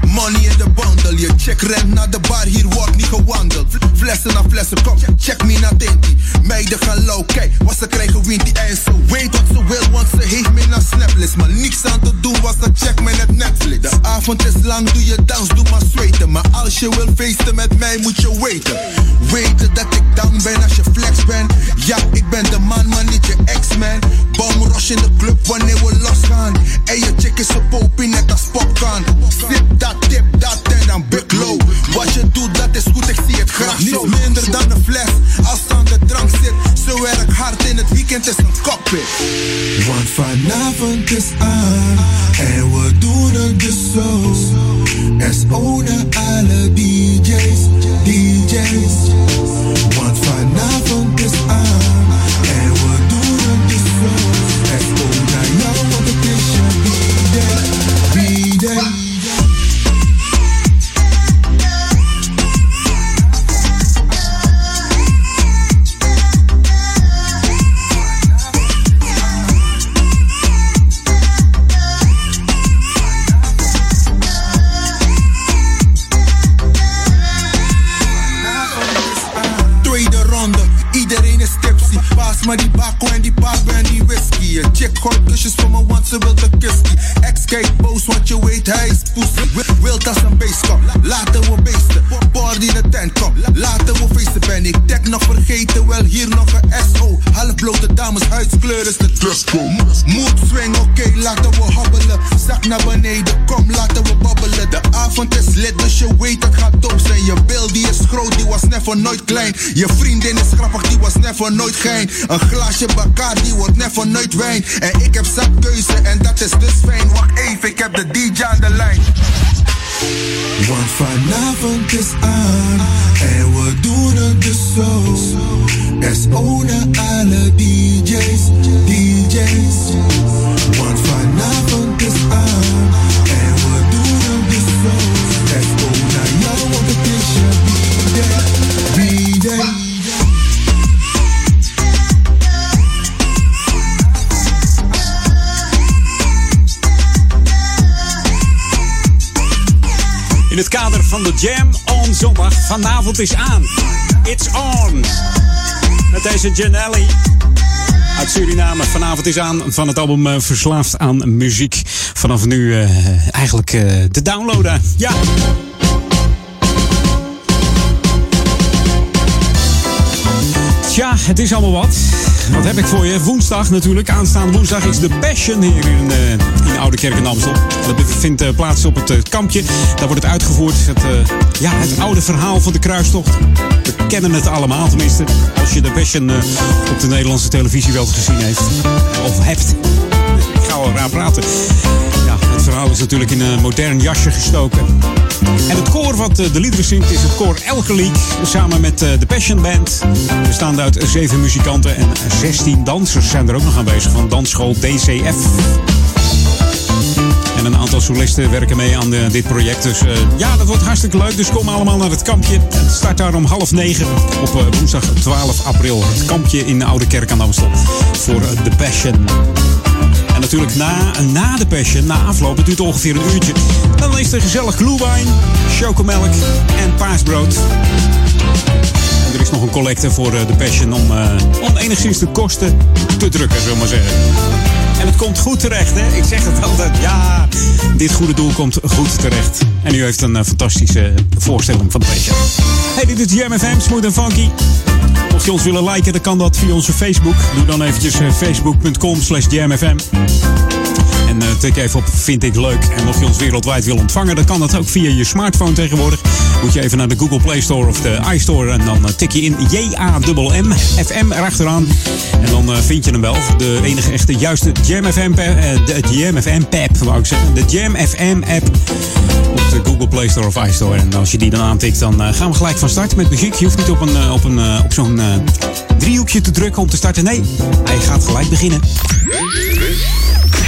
Money in the bundle. Je check rent naar de bar, hier wordt niet gewandeld. Flessen na flessen, kom, check me naar Tinty. Meiden gaan low, kijk, wat ze krijgen winty. En ze weet wat ze wil, want ze heeft me naar snaplist. Maar niks aan te doen, was ze check me net Netflix. De avond is lang, doe je dans, doe maar zweten. Maar als je wil feesten met mij, moet je weten. Weten dat ik down ben als je flex bent. Ja, ik ben de man, maar niet je ex-man. Bom rush in de club wanneer we losgaan. En je chick is een popie net als popcorn. Sip dat, tip dat en dan big low. Wat je doet, dat is goed, ik zie het graag zo. Niets minder dan een fles, als ze aan de drank zit. Zo werk hard in het weekend is een cockpit. Want vanavond is aan en we doen het dus zo. SO naar alle DJ's, DJ's. Want vanavond is aan B-day, B-day. Tweede ronde, iedereen is tipsy. Paas maar die bako en die papo en Een chick gooit kusjes voor me, want ze wil de kijkt boos, want je weet hij is pussy. Wi- Wild als een beest, kom. Laten we beesten. Party in de tent, kom. Laten we feesten, ben ik tech nog vergeten. Wel hier nog een SO. Halfblote dames, huidskleur is de disco. Mood swing, oké, laten we hobbelen. Zak naar beneden, kom, laten we babbelen. De avond is lid, dus je weet het gaat top zijn. Je bil die is groot, die was never nooit klein. Je vriendin is grappig, die was never nooit gein. Een glaasje Bacardi wordt never nooit En ik heb zat keuze en dat is dus fijn. Wacht even, ik heb de DJ aan de lijn. Want vanavond is aan en we doen het dus zo. SO naar alle DJ's, DJ's. Want vanavond is aan en we doen het dus zo. SO naar jou, het is je B-day, In het kader van de Jam on zondag. Vanavond is aan. It's on. Met deze Janelli uit Suriname. Vanavond is aan van het album eh, Verslaafd aan muziek. Vanaf nu eh, eigenlijk eh, te downloaden. Ja. Tja, het is allemaal wat. Wat heb ik voor je? Woensdag natuurlijk. Aanstaande woensdag is de Passion hier in, eh, in Oude Kerk in Amstel. Dat vindt eh, plaats op het eh, kampje. Daar wordt het uitgevoerd. Het, ja, het oude verhaal van de kruistocht. We kennen het allemaal tenminste. Als je de Passion op de Nederlandse televisie wel eens gezien heeft. Of hebt. Ik ga al raar praten. Verhaal is natuurlijk in een modern jasje gestoken. En het koor wat eh, de liederen zingt is het koor Elke League. Samen met eh, de Passion Band. Bestaande uit zeven muzikanten en 16 dansers zijn er ook nog aanwezig van dansschool DCF. En een aantal solisten werken mee aan eh, dit project. Dus ja, dat wordt hartstikke leuk. Dus kom allemaal naar het kampje. Het start daar om half negen op woensdag 12 april. Het kampje in de Oude Kerk aan Amstel. Voor eh, The Passion. En natuurlijk na, na de Passion, na afloop, het duurt ongeveer een uurtje. Dan is er gezellig glühwein, chocomelk en paasbrood. En er is nog een collecte voor eh, de Passion om, eh, om enigszins de kosten te drukken, zullen we maar zeggen. En het komt goed terecht, hè? Ik zeg het altijd. Ja, dit goede doel komt goed terecht. En u heeft een eh, fantastische voorstelling van de week. Hey, dit is Jam FM, Smooth and Funky. Mocht je ons willen liken, dan kan dat via onze Facebook. Doe dan eventjes eh, facebook.com slash jamfm. En eh, tik even op Vind ik leuk. En mocht je ons wereldwijd wil ontvangen, dan kan dat ook via je smartphone tegenwoordig. Moet je even naar de Google Play Store of de iStore. En dan eh, tik je in J-A-M-M, FM erachteraan. En dan eh, vind je hem wel. De enige echte juiste Jam FM, de Jam FM app, wou ik zeggen. De Jam FM app op de Google Play Store of iStore. En als je die dan aantikt, dan gaan we gelijk van start met muziek. Je hoeft niet op, een, op, een, op zo'n eh, driehoekje te drukken om te starten. Nee, hij gaat gelijk beginnen.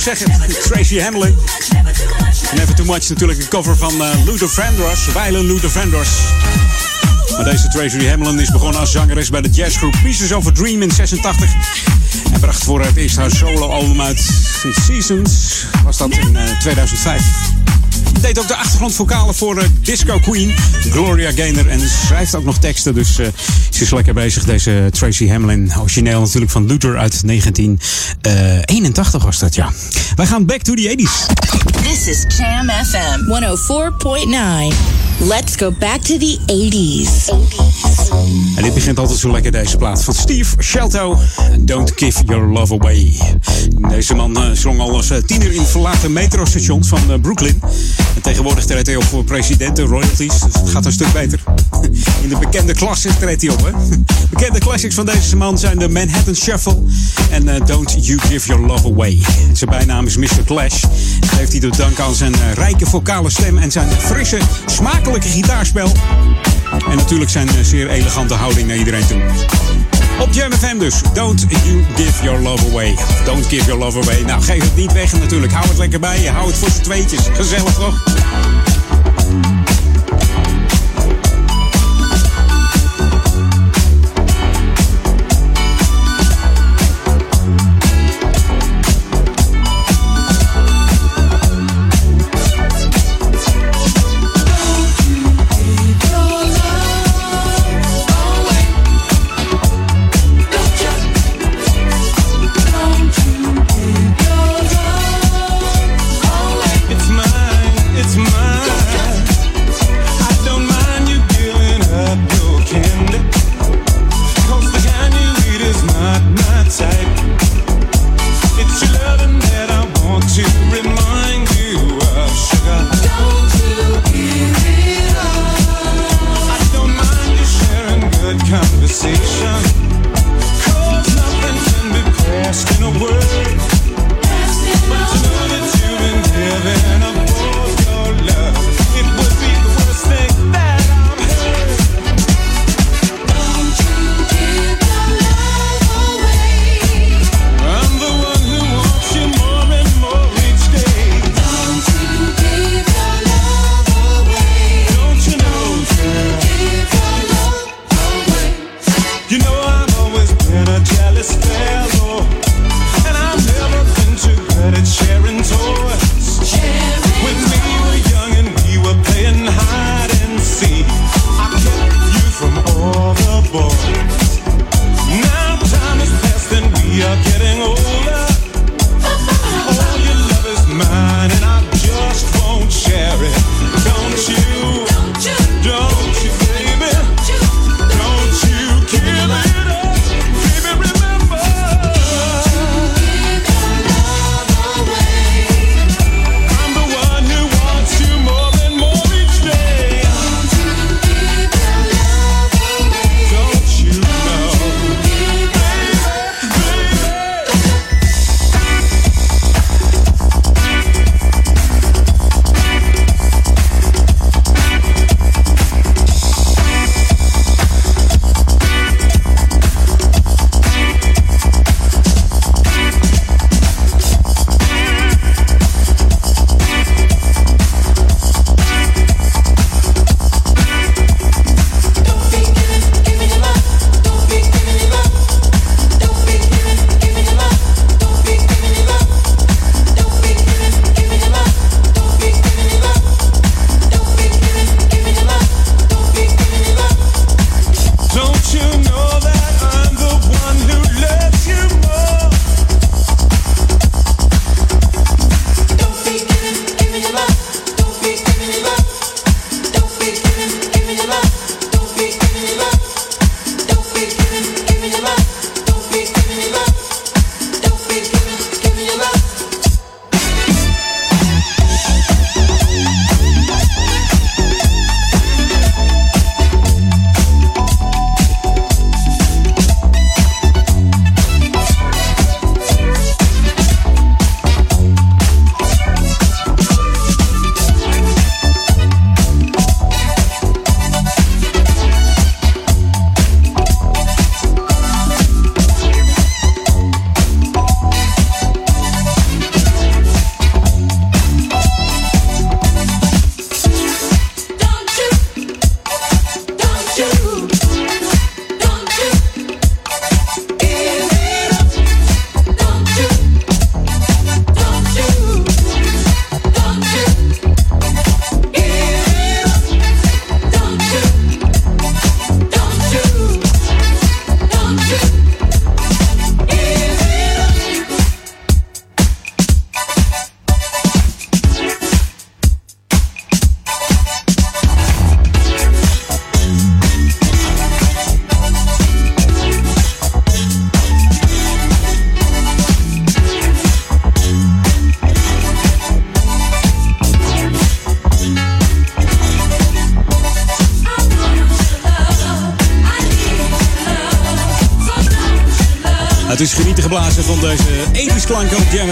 Genoeg zeggen. Tracy Hamlin. Never Too Much natuurlijk een cover van uh, Luther Vandross. Weilen Luther Vandross. Maar deze Tracy Hamlin is begonnen als zangeres bij de jazzgroep Pieces of a Dream in 86. En bracht voor het eerst haar solo-album uit. Seasons was dat in uh, 2005. Deed ook de achtergrondvocalen voor uh, Disco Queen, Gloria Gaynor. En schrijft ook nog teksten, dus uh, ze is lekker bezig. Deze Tracy Hamlin, origineel natuurlijk van Luther uit 1981 was dat, ja. Wij gaan back to the 80s. This is Jam FM 104.9. Let's go back to the 80s. En dit begint altijd zo lekker, deze plaat van Steve Shelto. Don't give your love away. Deze man uh, zong al als uh, tiener in verlaten metrostations van uh, Brooklyn. En tegenwoordig treedt hij op voor presidenten, royalties. Dus het gaat een stuk beter. In de bekende klassics treedt hij op, hè. Bekende classics van deze man zijn de Manhattan Shuffle en Don't You Give Your Love Away. Zijn bijnaam is Mr. Clash. Dat heeft hij te danken aan zijn rijke vocale stem en zijn frisse, smakelijke gitaarspel. En natuurlijk zijn zeer elegante houding naar iedereen toe. Op Jam FM dus. Don't you give your love away. Don't give your love away. Nou, geef het niet weg natuurlijk. Hou het lekker bij je. Hou het voor z'n tweetjes. Gezellig toch?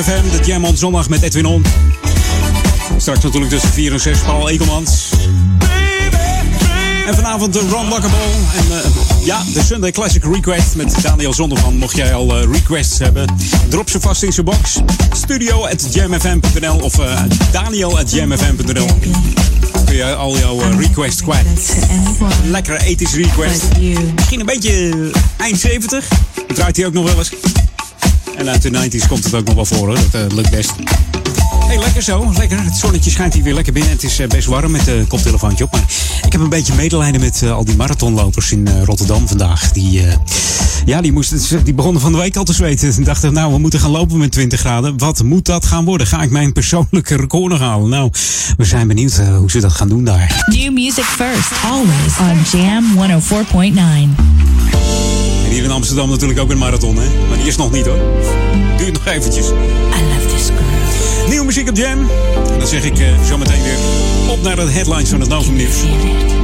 Jam FM. De Jam on zondag met Edwin On. Straks natuurlijk tussen 4 en 6 Paul Ekelmans. En vanavond de Ron Lockable. En eh, ja, de Sunday Classic Request met Daniel Zondervan. Mocht jij al eh, requests hebben, drop ze vast in zijn box. Studio at of uh, daniel at. Kun je al jouw requests kwijt. Lekkere ethisch request. Misschien een beetje eind 70. Dat draait hij ook nog wel eens. En uit de 90s komt het ook nog wel voor hoor. Dat eh, lukt best. Hey, lekker zo, lekker. Het zonnetje schijnt hier weer lekker binnen. Het is eh, best warm met de koptelefoontje op. Maar ik heb een beetje medelijden met eh, al die marathonlopers in eh, Rotterdam vandaag. Die, eh, ja, die, moesten, die begonnen van de week al te zweten. En dachten, nou, we moeten gaan lopen met 20 graden. Wat moet dat gaan worden? Ga ik mijn persoonlijke record nog halen? Nou, we zijn benieuwd eh, hoe ze dat gaan doen daar. New music first, always on Jam 104.9. En hier in Amsterdam natuurlijk ook een marathon, hè? Die is nog niet hoor. Duurt nog eventjes. I love this girl. Nieuwe muziek op Jam. En dan zeg ik eh, zo meteen weer op naar de headlines van het Novum Nieuws.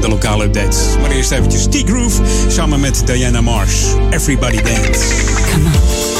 De lokale updates. Maar eerst eventjes T-Groove samen met Diana Mars. Everybody Dance. Feel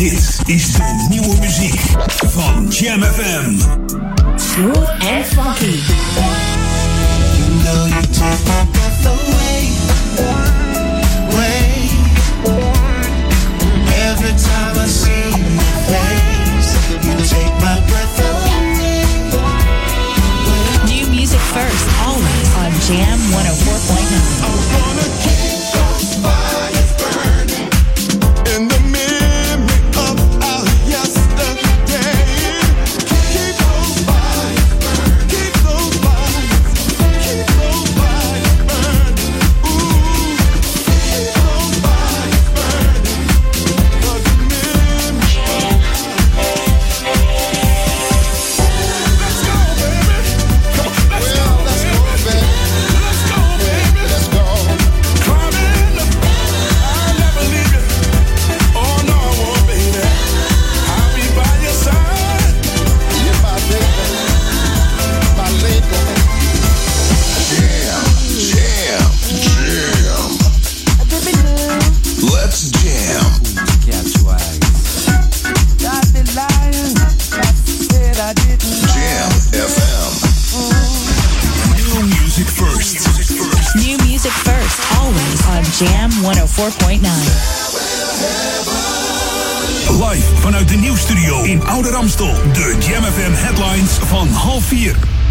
is de nieuwe muziek van Jam FM. Smooth and funky. You know you take my breath away, away. Every time I see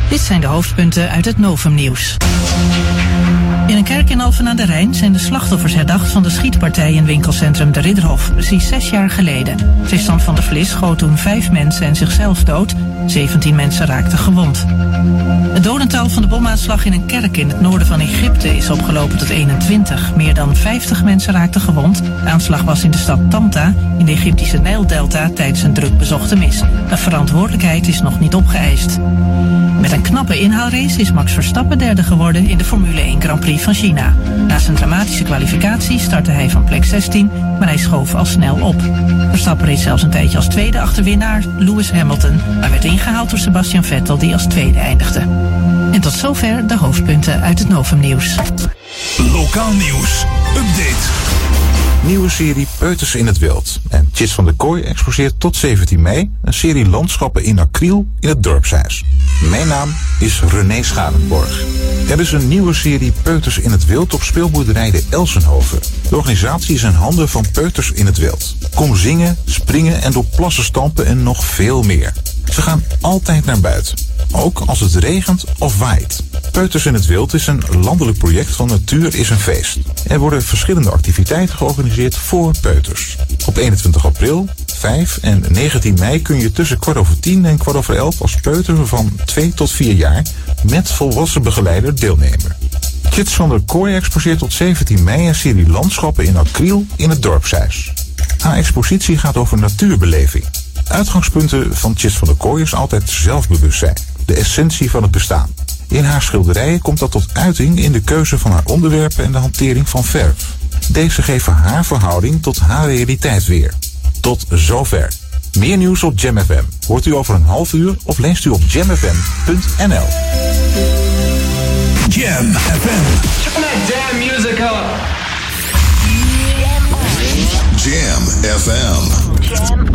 Dit zijn de hoofdpunten uit het Novum-nieuws. In een kerk in Alphen aan de Rijn zijn de slachtoffers herdacht van de schietpartij in winkelcentrum De Ridderhof, precies zes jaar geleden. Tristan van der Vlis schoot toen vijf mensen en zichzelf dood. 17 mensen raakten gewond. Het dodental van de bomaanslag in een kerk in het noorden van Egypte is opgelopen tot 21. Meer dan 50 mensen raakten gewond. De aanslag was in de stad Tanta, in de Egyptische Nijldelta, tijdens een druk bezochte mis. De verantwoordelijkheid is nog niet opgeëist. Met een knappe inhaalrace is Max Verstappen derde geworden in de Formule 1 Grand Prix van China. Na zijn dramatische kwalificatie startte hij van plek 16, maar hij schoof al snel op. Verstappen reed zelfs een tijdje als tweede achter winnaar Lewis Hamilton, maar werd ingehaald door Sebastian Vettel die als tweede eindigde. En tot zover de hoofdpunten uit het Novum-nieuws. Lokaal nieuws. Update. Nieuwe serie Peuters in het Wild. En Chits van der Kooi exposeert tot 17 mei een serie landschappen in acryl in het dorpshuis. Mijn naam is René Schadenborg. Er is een nieuwe serie Peuters in het Wild op speelboerderij de Elsenhoven. De organisatie is in handen van Peuters in het Wild. Kom zingen, springen en door plassen stampen en nog veel meer. Ze gaan altijd naar buiten. Ook als het regent of waait. Peuters in het Wild is een landelijk project van Natuur is een Feest. Er worden verschillende activiteiten georganiseerd voor peuters. Op 21 april, 5 en 19 mei kun je tussen kwart over 10 en kwart over 11 als peuter van 2 tot 4 jaar met volwassen begeleider deelnemen. Kits van der Kooi exposeert tot 17 mei een serie landschappen in acryl in het dorpshuis. Haar expositie gaat over natuurbeleving. Uitgangspunten van Chits van der Kooi is altijd zelfbewustzijn, de essentie van het bestaan. In haar schilderijen komt dat tot uiting in de keuze van haar onderwerpen en de hantering van verf. Deze geven haar verhouding tot haar realiteit weer. Tot zover. Meer nieuws op Jam FM. Hoort u over een half uur of leest u op jamfm.nl. Jam FM. Turn that damn music up. Jam FM. Jam on.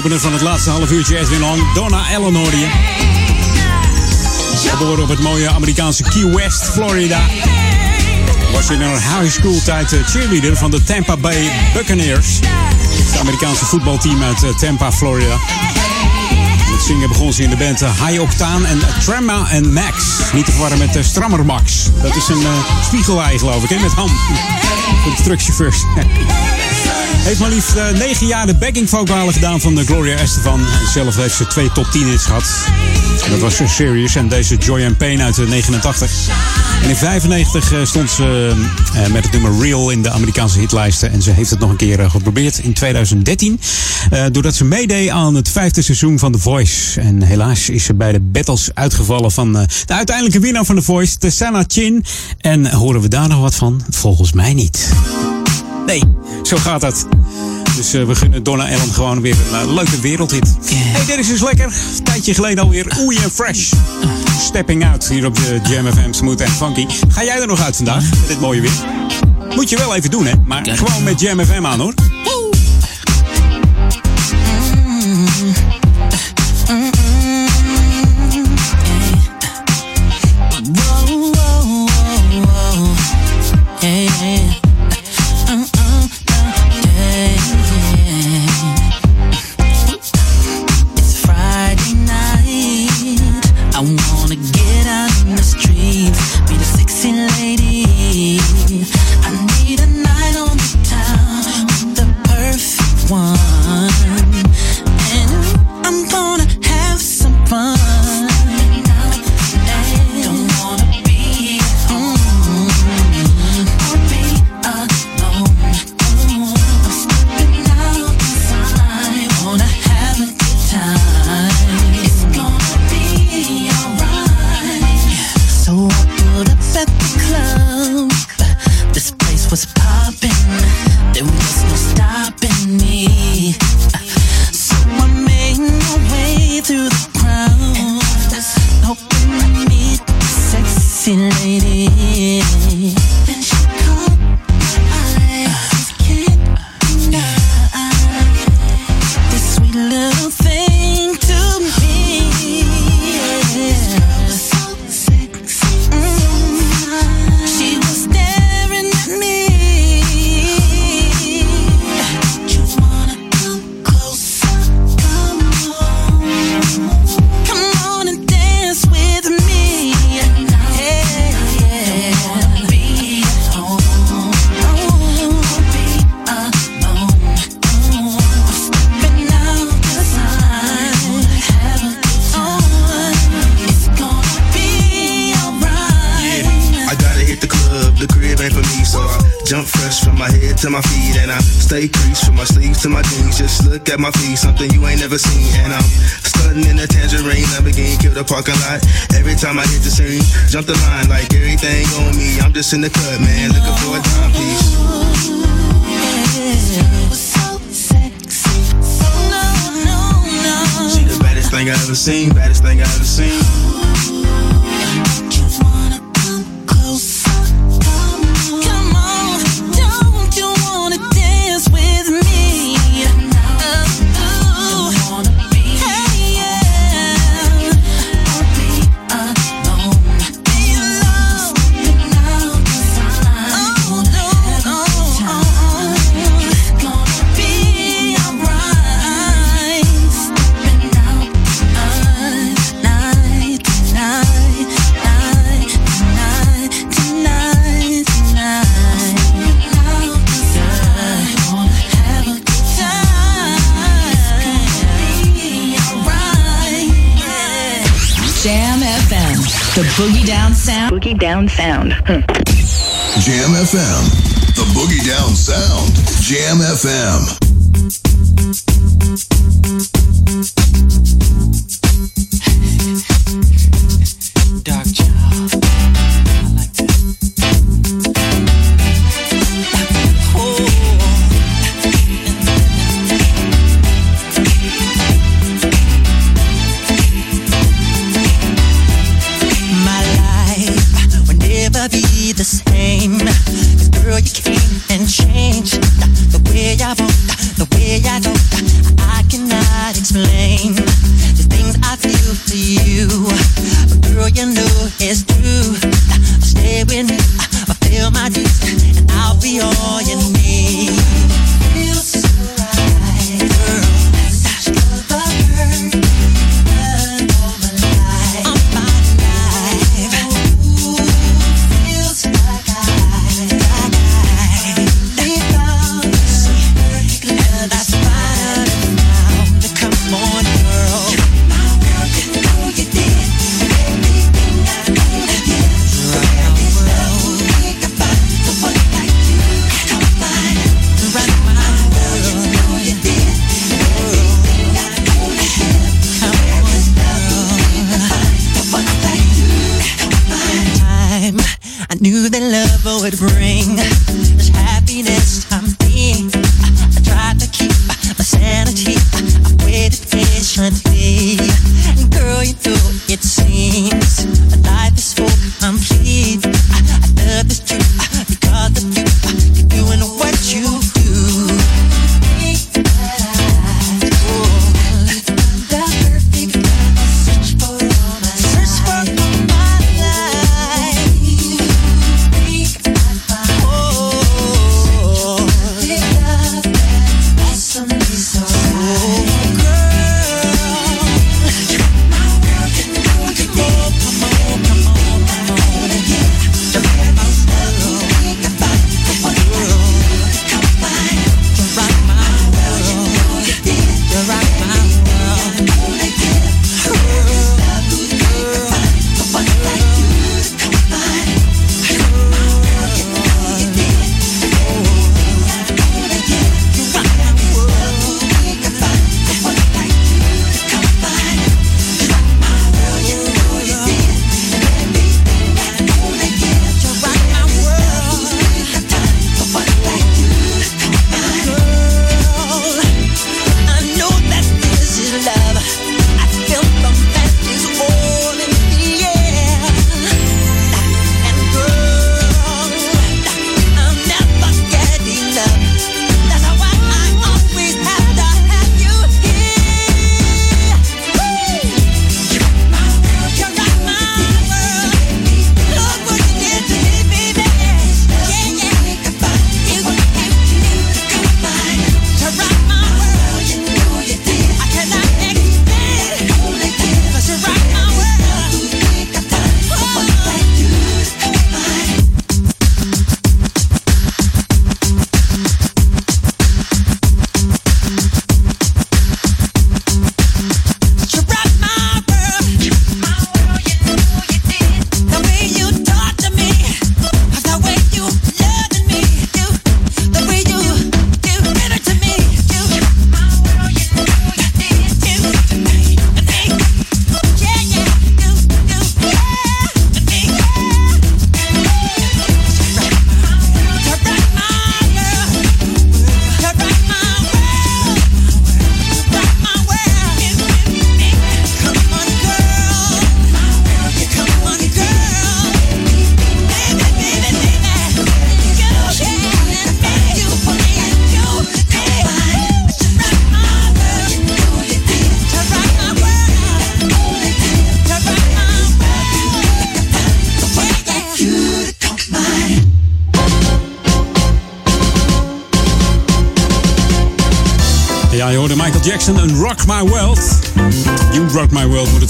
Opener van het laatste half uurtje Edwin On. Donna Allen hoorde je. Geboren op het mooie Amerikaanse Key West, Florida. Was in haar high school tijd eh, cheerleader van de Tampa Bay Buccaneers. Het Amerikaanse voetbalteam uit eh, Tampa, Florida. Met zingen begon ze in de band eh, High Octane en Tremma en Max. Niet te verwarren met eh, Strammer Max. Dat is een uh, geloof ik, hè, met ham. Voor de. Heeft maar liefst uh, negen jaar de backing vocalen gedaan van de Gloria Estefan. Zelf heeft ze twee top 10 hits gehad. Dat was Serious en deze Joy and Pain uit de 89. En in 95 uh, stond ze met het nummer Real in de Amerikaanse hitlijsten. En ze heeft het nog een keer geprobeerd in 2013. doordat ze meedeed aan het vijfde seizoen van The Voice. En helaas is ze bij de battles uitgevallen van de uiteindelijke winnaar van The Voice, Tessana Chin. En horen we daar nog wat van? Volgens mij niet. Nee, zo gaat dat. Dus uh, we gunnen Donna Allen gewoon weer een uh, leuke wereldhit. Hey, dit is dus lekker. Een tijdje geleden alweer oei en fresh. Stepping out hier op de Jam FM Smooth and Funky. Ga jij er nog uit vandaag met dit mooie weer? Moet je wel even doen, hè? Maar gewoon met Jam FM aan, hoor. At my feet, something you ain't never seen. And I'm studying in a tangerine, Lamborghini, kill the parking lot. Every time I hit the scene, jump the line like everything on me. I'm just in the cut, man, looking for a timepiece. She the baddest thing I ever seen, baddest thing I ever seen. Boogie Down Sound. Hmm. Jam FM. The Boogie Down Sound. Jam FM.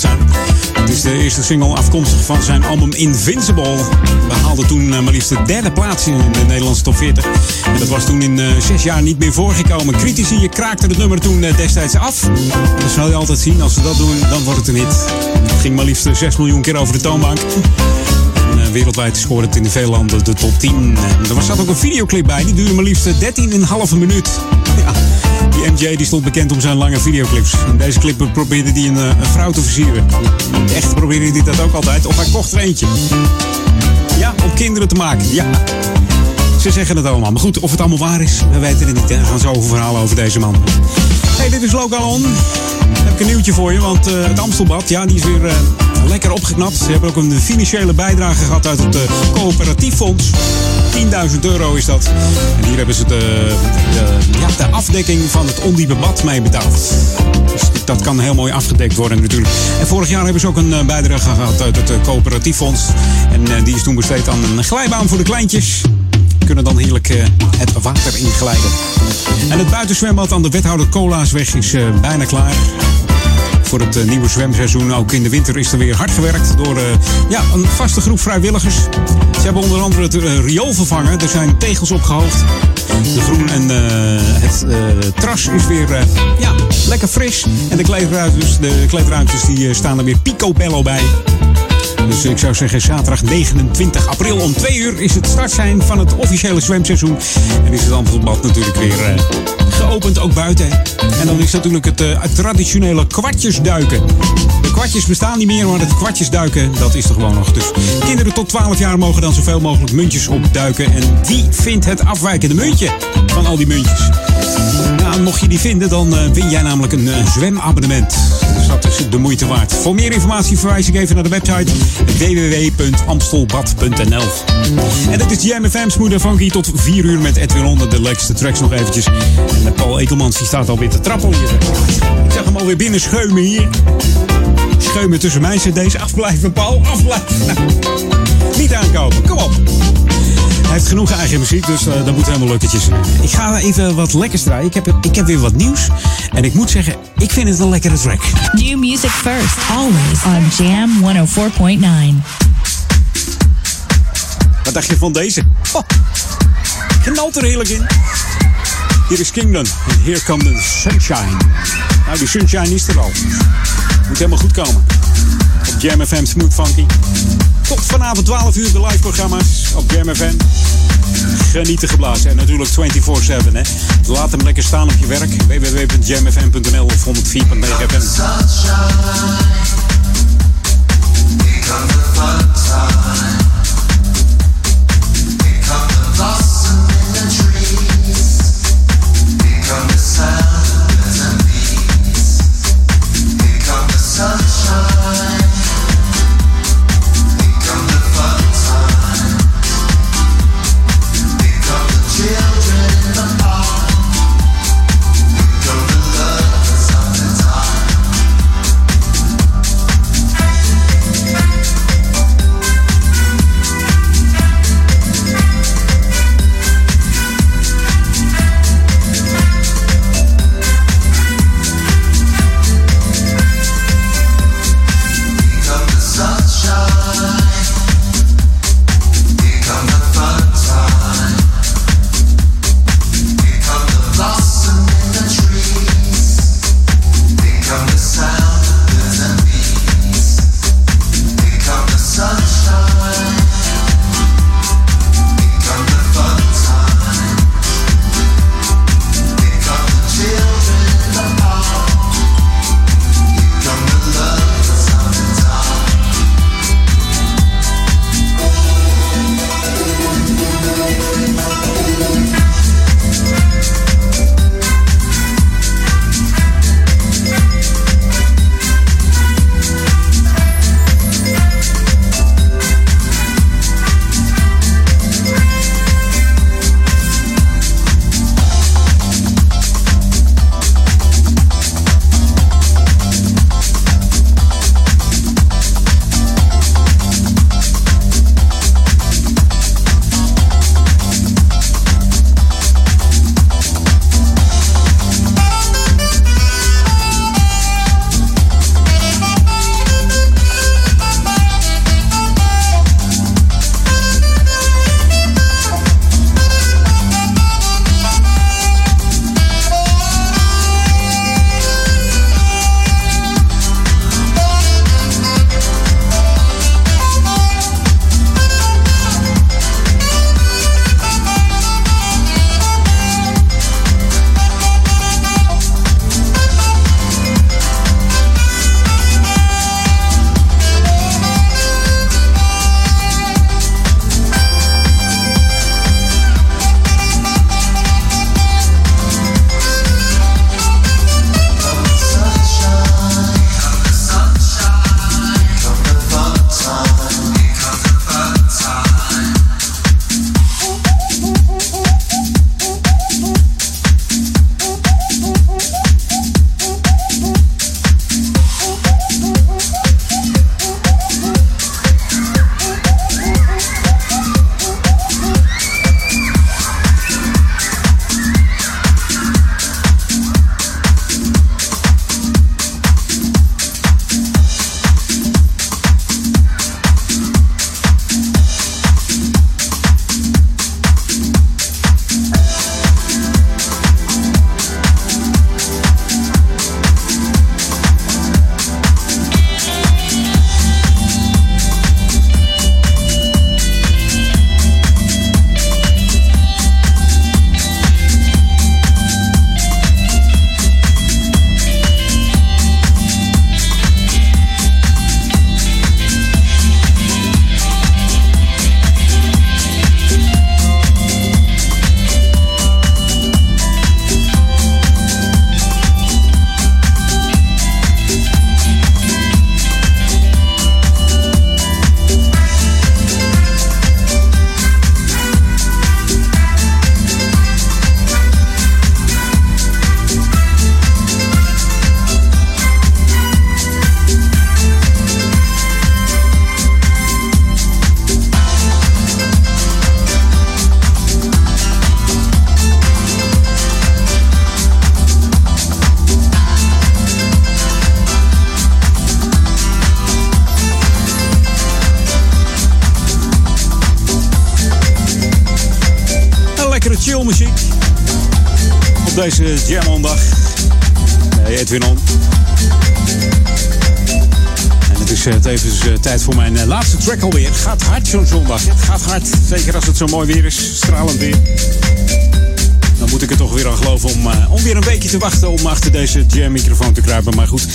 het is de eerste single afkomstig van zijn album Invincible. We haalden toen eh, maar liefst de derde plaats in de Nederlandse top 40. En dat was toen in uh, zes jaar niet meer voorgekomen. Critici kraakten het nummer toen eh, destijds af. Dat zal je altijd zien. Als ze dat doen, dan wordt het een hit. Het ging maar liefst 6 miljoen keer over de toonbank wereldwijd scoorde het in de veel landen de top 10. Er was zat ook een videoclip bij, die duurde maar liefst 13,5 minuut. MJ die stond bekend om zijn lange videoclips. In deze clip probeerde hij een, eh, een, vrouw te versieren. Echt probeerde hij dat ook altijd. Of hij kocht er eentje. Ja, om kinderen te maken. Ja. Ze zeggen het allemaal. Maar goed, of het allemaal waar is, we weten het niet. Hè. We gaan zo over verhalen over deze man. Hey, dit is Lokalon. Heb ik een nieuwtje voor je, want eh, het Amstelbad, ja, die is weer eh, lekker opgeknapt. Ze hebben ook een financiële bijdrage gehad uit het coöperatief fonds. 10.000 euro is dat. En hier hebben ze de, de, ja, de afdekking van het ondiepe bad mee betaald. Dus dat kan heel mooi afgedekt worden natuurlijk. En vorig jaar hebben ze ook een eh, bijdrage gehad uit het eh, coöperatief fonds. En eh, die is toen besteed aan een glijbaan voor de kleintjes kunnen dan heerlijk het water inglijden. En het buitenzwembad aan de Wethouder Colaasweg is bijna klaar voor het eh, nieuwe zwemseizoen. Ook in de winter is er weer hard gewerkt door eh, ja, een vaste groep vrijwilligers. Ze hebben onder andere het eh, riool vervangen. Er zijn tegels opgehoogd. De groen en het tras is weer ja, lekker fris. En de kleedruimtes, de kleedruimtes die, staan er weer picobello bij. Dus ik zou zeggen, zaterdag 29 april om 2 uur is het start zijn van het officiële zwemseizoen. En is het Amstelbad natuurlijk weer eh, geopend, ook buiten. En dan is natuurlijk het, eh, het traditionele kwartjesduiken. De kwartjes bestaan niet meer, maar het kwartjesduiken, dat is er gewoon nog. Dus kinderen tot 12 jaar mogen dan zoveel mogelijk muntjes opduiken. En wie vindt het afwijkende muntje van al die muntjes? Mocht je die vinden, dan eh, win jij namelijk een eh, zwemabonnement. Dus dat is de moeite waard. Voor meer informatie verwijs ik even naar de website www.amstelbad.nl. En dat is Jam FM Smooth en Funky tot 4 uur met Edwin Onder. De lekkerste tracks nog eventjes. En eh, Paul Ekelmans die staat alweer te trappelen hier. Ik zag hem alweer binnen scheumen hier. Scheumen tussen mijn cd's. Afblijven, Paul. Afblijven. Niet aankomen. Kom op. Hij heeft genoeg eigen muziek, dus eh, dat moet helemaal lukketjes. Ik ga even wat lekkers draaien. Ik heb, ik heb weer wat nieuws. En ik moet zeggen, ik vind het een lekkere track. New music first, always on Jam 104.9. Wat dacht je van deze? Oh, knalt er heerlijk in. Hier is Kingdom. En here comes the sunshine. Nou, die sunshine is er al. Moet helemaal goed komen. Op Jam FM Smooth Funky. Tot vanavond 12 uur de live programma's op Jam FM. Genieten geblazen. En natuurlijk 24-7. hè. Laat hem lekker staan op je werk. www.jamfm.nl of 104.9 FM. Deze Jamondag. Hey, Edwin On. En het is eh, tevens eh, tijd voor mijn eh, laatste track alweer. Het gaat hard zo'n zondag. Het gaat hard. Zeker als het zo mooi weer is. Stralend weer. Dan moet ik er toch weer aan geloven om, om weer een weekje te wachten om achter deze jam-microfoon te kruipen. Maar goed,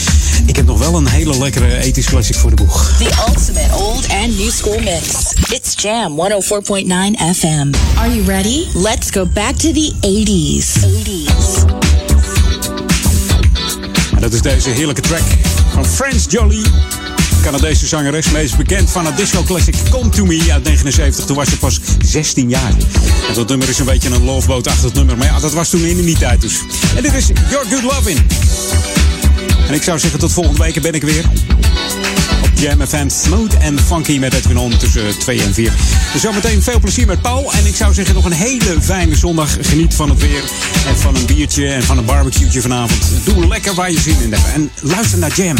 ik heb nog wel een hele lekkere ethisch classic voor de boeg. The ultimate old and new school mix. It's Jam 104.9 FM. Are you ready? Let's go back to the 80s. 80s. Dat is deze heerlijke track van Friends Jolie. Canadese zangeres, meest bekend van het disco classic Come To Me uit 79. Toen was ze pas 16 jaar. En dat nummer is een beetje een loveboat-achtig nummer. Maar ja, dat was toen in die tijd dus. En dit is Your Good Lovin'. En ik zou zeggen tot volgende week ben ik weer. Jam FM Smooth en Funky met Edwin On tussen 2 en 4. Dus zometeen veel plezier met Paul. En ik zou zeggen nog een hele fijne zondag. Geniet van het weer. En van een biertje en van een barbecue'tje vanavond. Doe lekker waar je zin in hebt. En luister naar Jam.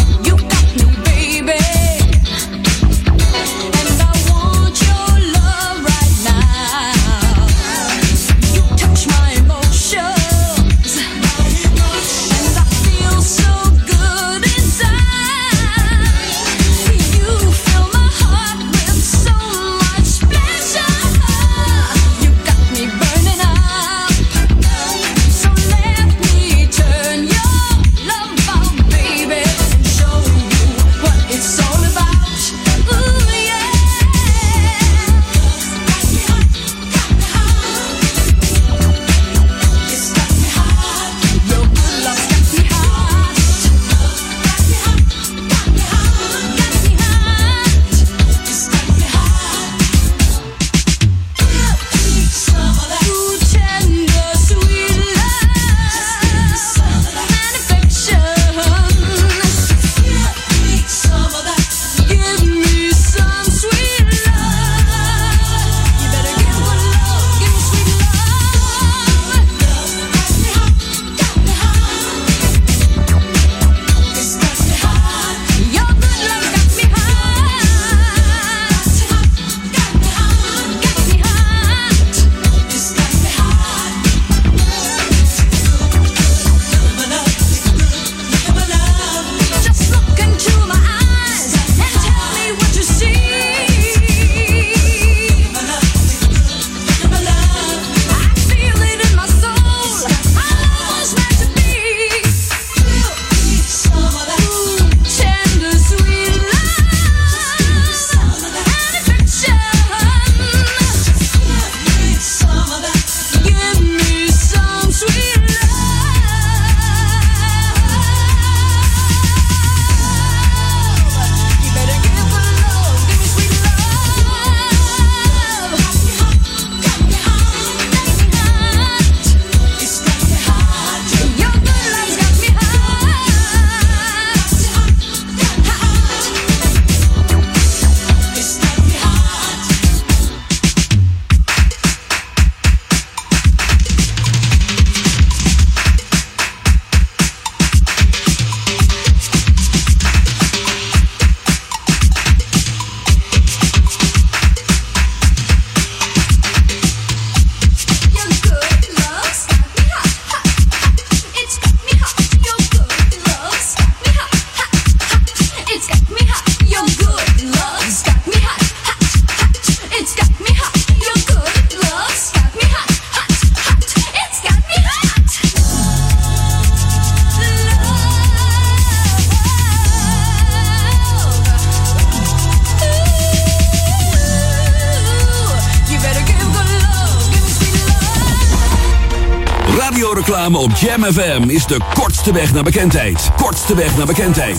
FM is de kortste weg naar bekendheid. Kortste weg naar bekendheid.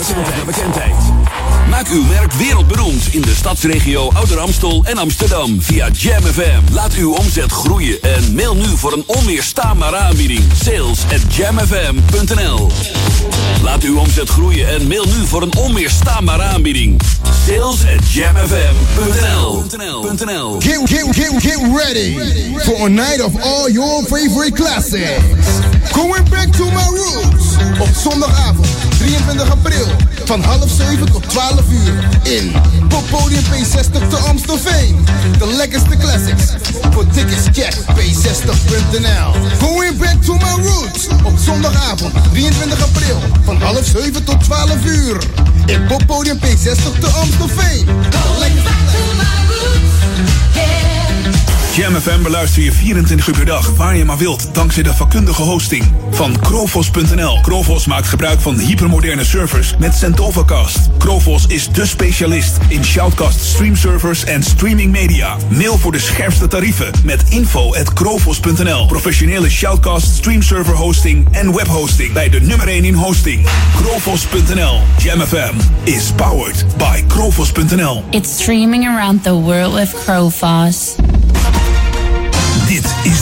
Maak uw merk wereldberoemd in de stadsregio Ouder Amstel en Amsterdam via Jam FM. Laat uw omzet groeien en mail nu voor een onweerstaanbare aanbieding. Sales at jamfm.nl Laat uw omzet groeien en mail nu voor een onweerstaanbare aanbieding. Sales at jamfm.nl get ready for a night of all your favorite classics. Going back to my roots. Op zondagavond 23 april Van half 7 tot 12 uur. In Poppodium P60 te Amstelveen. De lekkerste classics. Voor tickets check p60.nl. Going back to my roots. Op zondagavond 23 april. Van half 7 tot 12 uur. In Poppodium P60 te Amstelveen. De lekkerste Jam FM beluister je 24 uur per dag, waar je maar wilt, dankzij de vakkundige hosting van Krovos.nl. Krovos maakt gebruik van hypermoderne servers met Centovacast. Krovos is de specialist in shoutcast streamservers en streaming media. Mail voor de scherpste tarieven met info. Professionele shoutcast streamserver hosting en webhosting bij de nummer 1 in hosting. Krovos.nl. Jam FM is powered by Krovos.nl. It's streaming around the world with Crowfoss.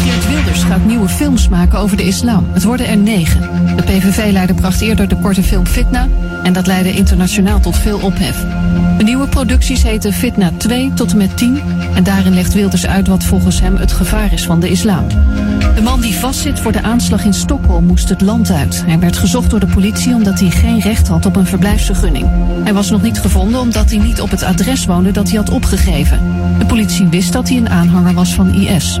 Geert Wilders gaat nieuwe films maken over de islam. Het worden er negen. De PVV-leider bracht eerder de korte film Fitna en dat leidde internationaal tot veel ophef. De nieuwe producties heten Fitna 2 tot en met 10 en daarin legt Wilders uit wat volgens hem het gevaar is van de islam. De man die vastzit voor de aanslag in Stockholm moest het land uit. Hij werd gezocht door de politie omdat hij geen recht had op een verblijfsvergunning. Hij was nog niet gevonden omdat hij niet op het adres woonde dat hij had opgegeven. De politie wist dat hij een aanhanger was van IS.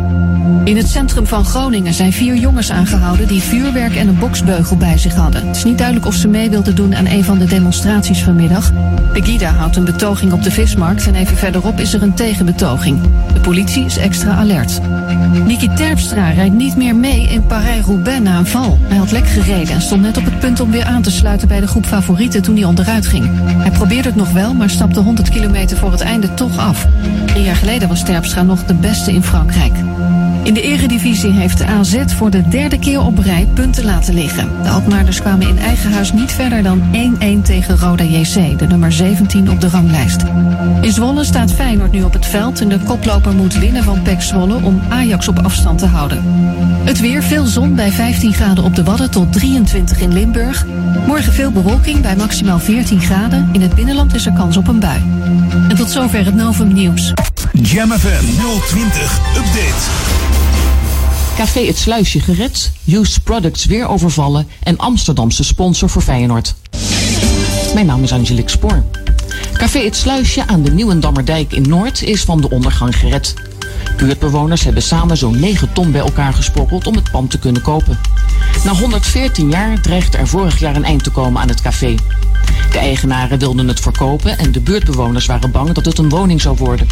In het centrum van Groningen zijn vier jongens aangehouden die vuurwerk en een boksbeugel bij zich hadden. Het is niet duidelijk of ze mee wilden doen aan een van de demonstraties vanmiddag. Pegida houdt een betoging op de vismarkt en even verderop is er een tegenbetoging. De politie is extra alert. Niki Terpstra rijdt niet meer mee in Parijs-Roubaix na een val. Hij had lek gereden en stond net op het punt om weer aan te sluiten bij de groep favorieten toen hij onderuit ging. Hij probeerde het nog wel, maar stapte 100 kilometer voor het einde toch af. Drie jaar geleden was Terpstra nog de beste in Frankrijk. In de eredivisie heeft de AZ voor de derde keer op rij punten laten liggen. De Alkmaarders kwamen in eigen huis niet verder dan 1-1 tegen Roda JC, de nummer 17 op de ranglijst. In Zwolle staat Feyenoord nu op het veld en de koploper moet winnen van PEC Zwolle om Ajax op afstand te houden. Het weer, veel zon bij 15 graden op de Wadden tot 23 in Limburg. Morgen veel bewolking bij maximaal 14 graden. In het binnenland is er kans op een bui. En tot zover het Novum Nieuws. Jam FM 020 Update. Café Het Sluisje gered, Used Products weer overvallen en Amsterdamse sponsor voor Feyenoord. Mijn naam is Angelique Spoor. Café Het Sluisje aan de Nieuwendammerdijk in Noord is van de ondergang gered. Buurtbewoners hebben samen zo'n 9 ton bij elkaar gesprokkeld om het pand te kunnen kopen. Na 114 jaar dreigde er vorig jaar een eind te komen aan het café. De eigenaren wilden het verkopen en de buurtbewoners waren bang dat het een woning zou worden.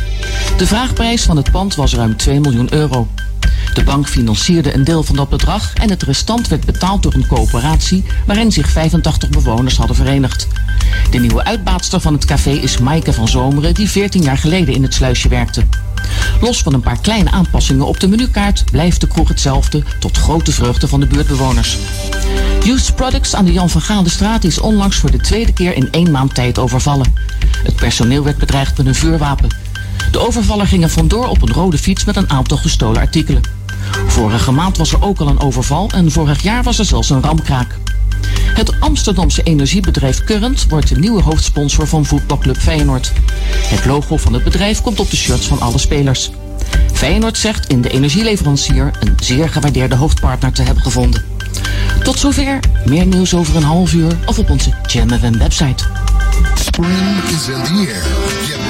De vraagprijs van het pand was ruim 2 miljoen euro. De bank financierde een deel van dat bedrag en het restant werd betaald door een coöperatie waarin zich 85 bewoners hadden verenigd. De nieuwe uitbaatster van het café is Maaike van Zomeren die 14 jaar geleden in het sluisje werkte. Los van een paar kleine aanpassingen op de menukaart blijft de kroeg hetzelfde tot grote vreugde van de buurtbewoners. Used Products aan de Jan van Gaaldestraat is onlangs voor de tweede keer in één maand tijd overvallen. Het personeel werd bedreigd met een vuurwapen. De overvaller ging er vandoor op een rode fiets met een aantal gestolen artikelen. Vorige maand was er ook al een overval en vorig jaar was er zelfs een ramkraak. Het Amsterdamse energiebedrijf Current wordt de nieuwe hoofdsponsor van voetbalclub Feyenoord. Het logo van het bedrijf komt op de shirts van alle spelers. Feyenoord zegt in de energieleverancier een zeer gewaardeerde hoofdpartner te hebben gevonden. Tot zover. Meer nieuws over een half uur of op onze Jam website. Is in the air.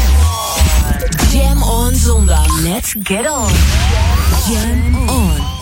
Jam on zondag. Let's get on. Jam on.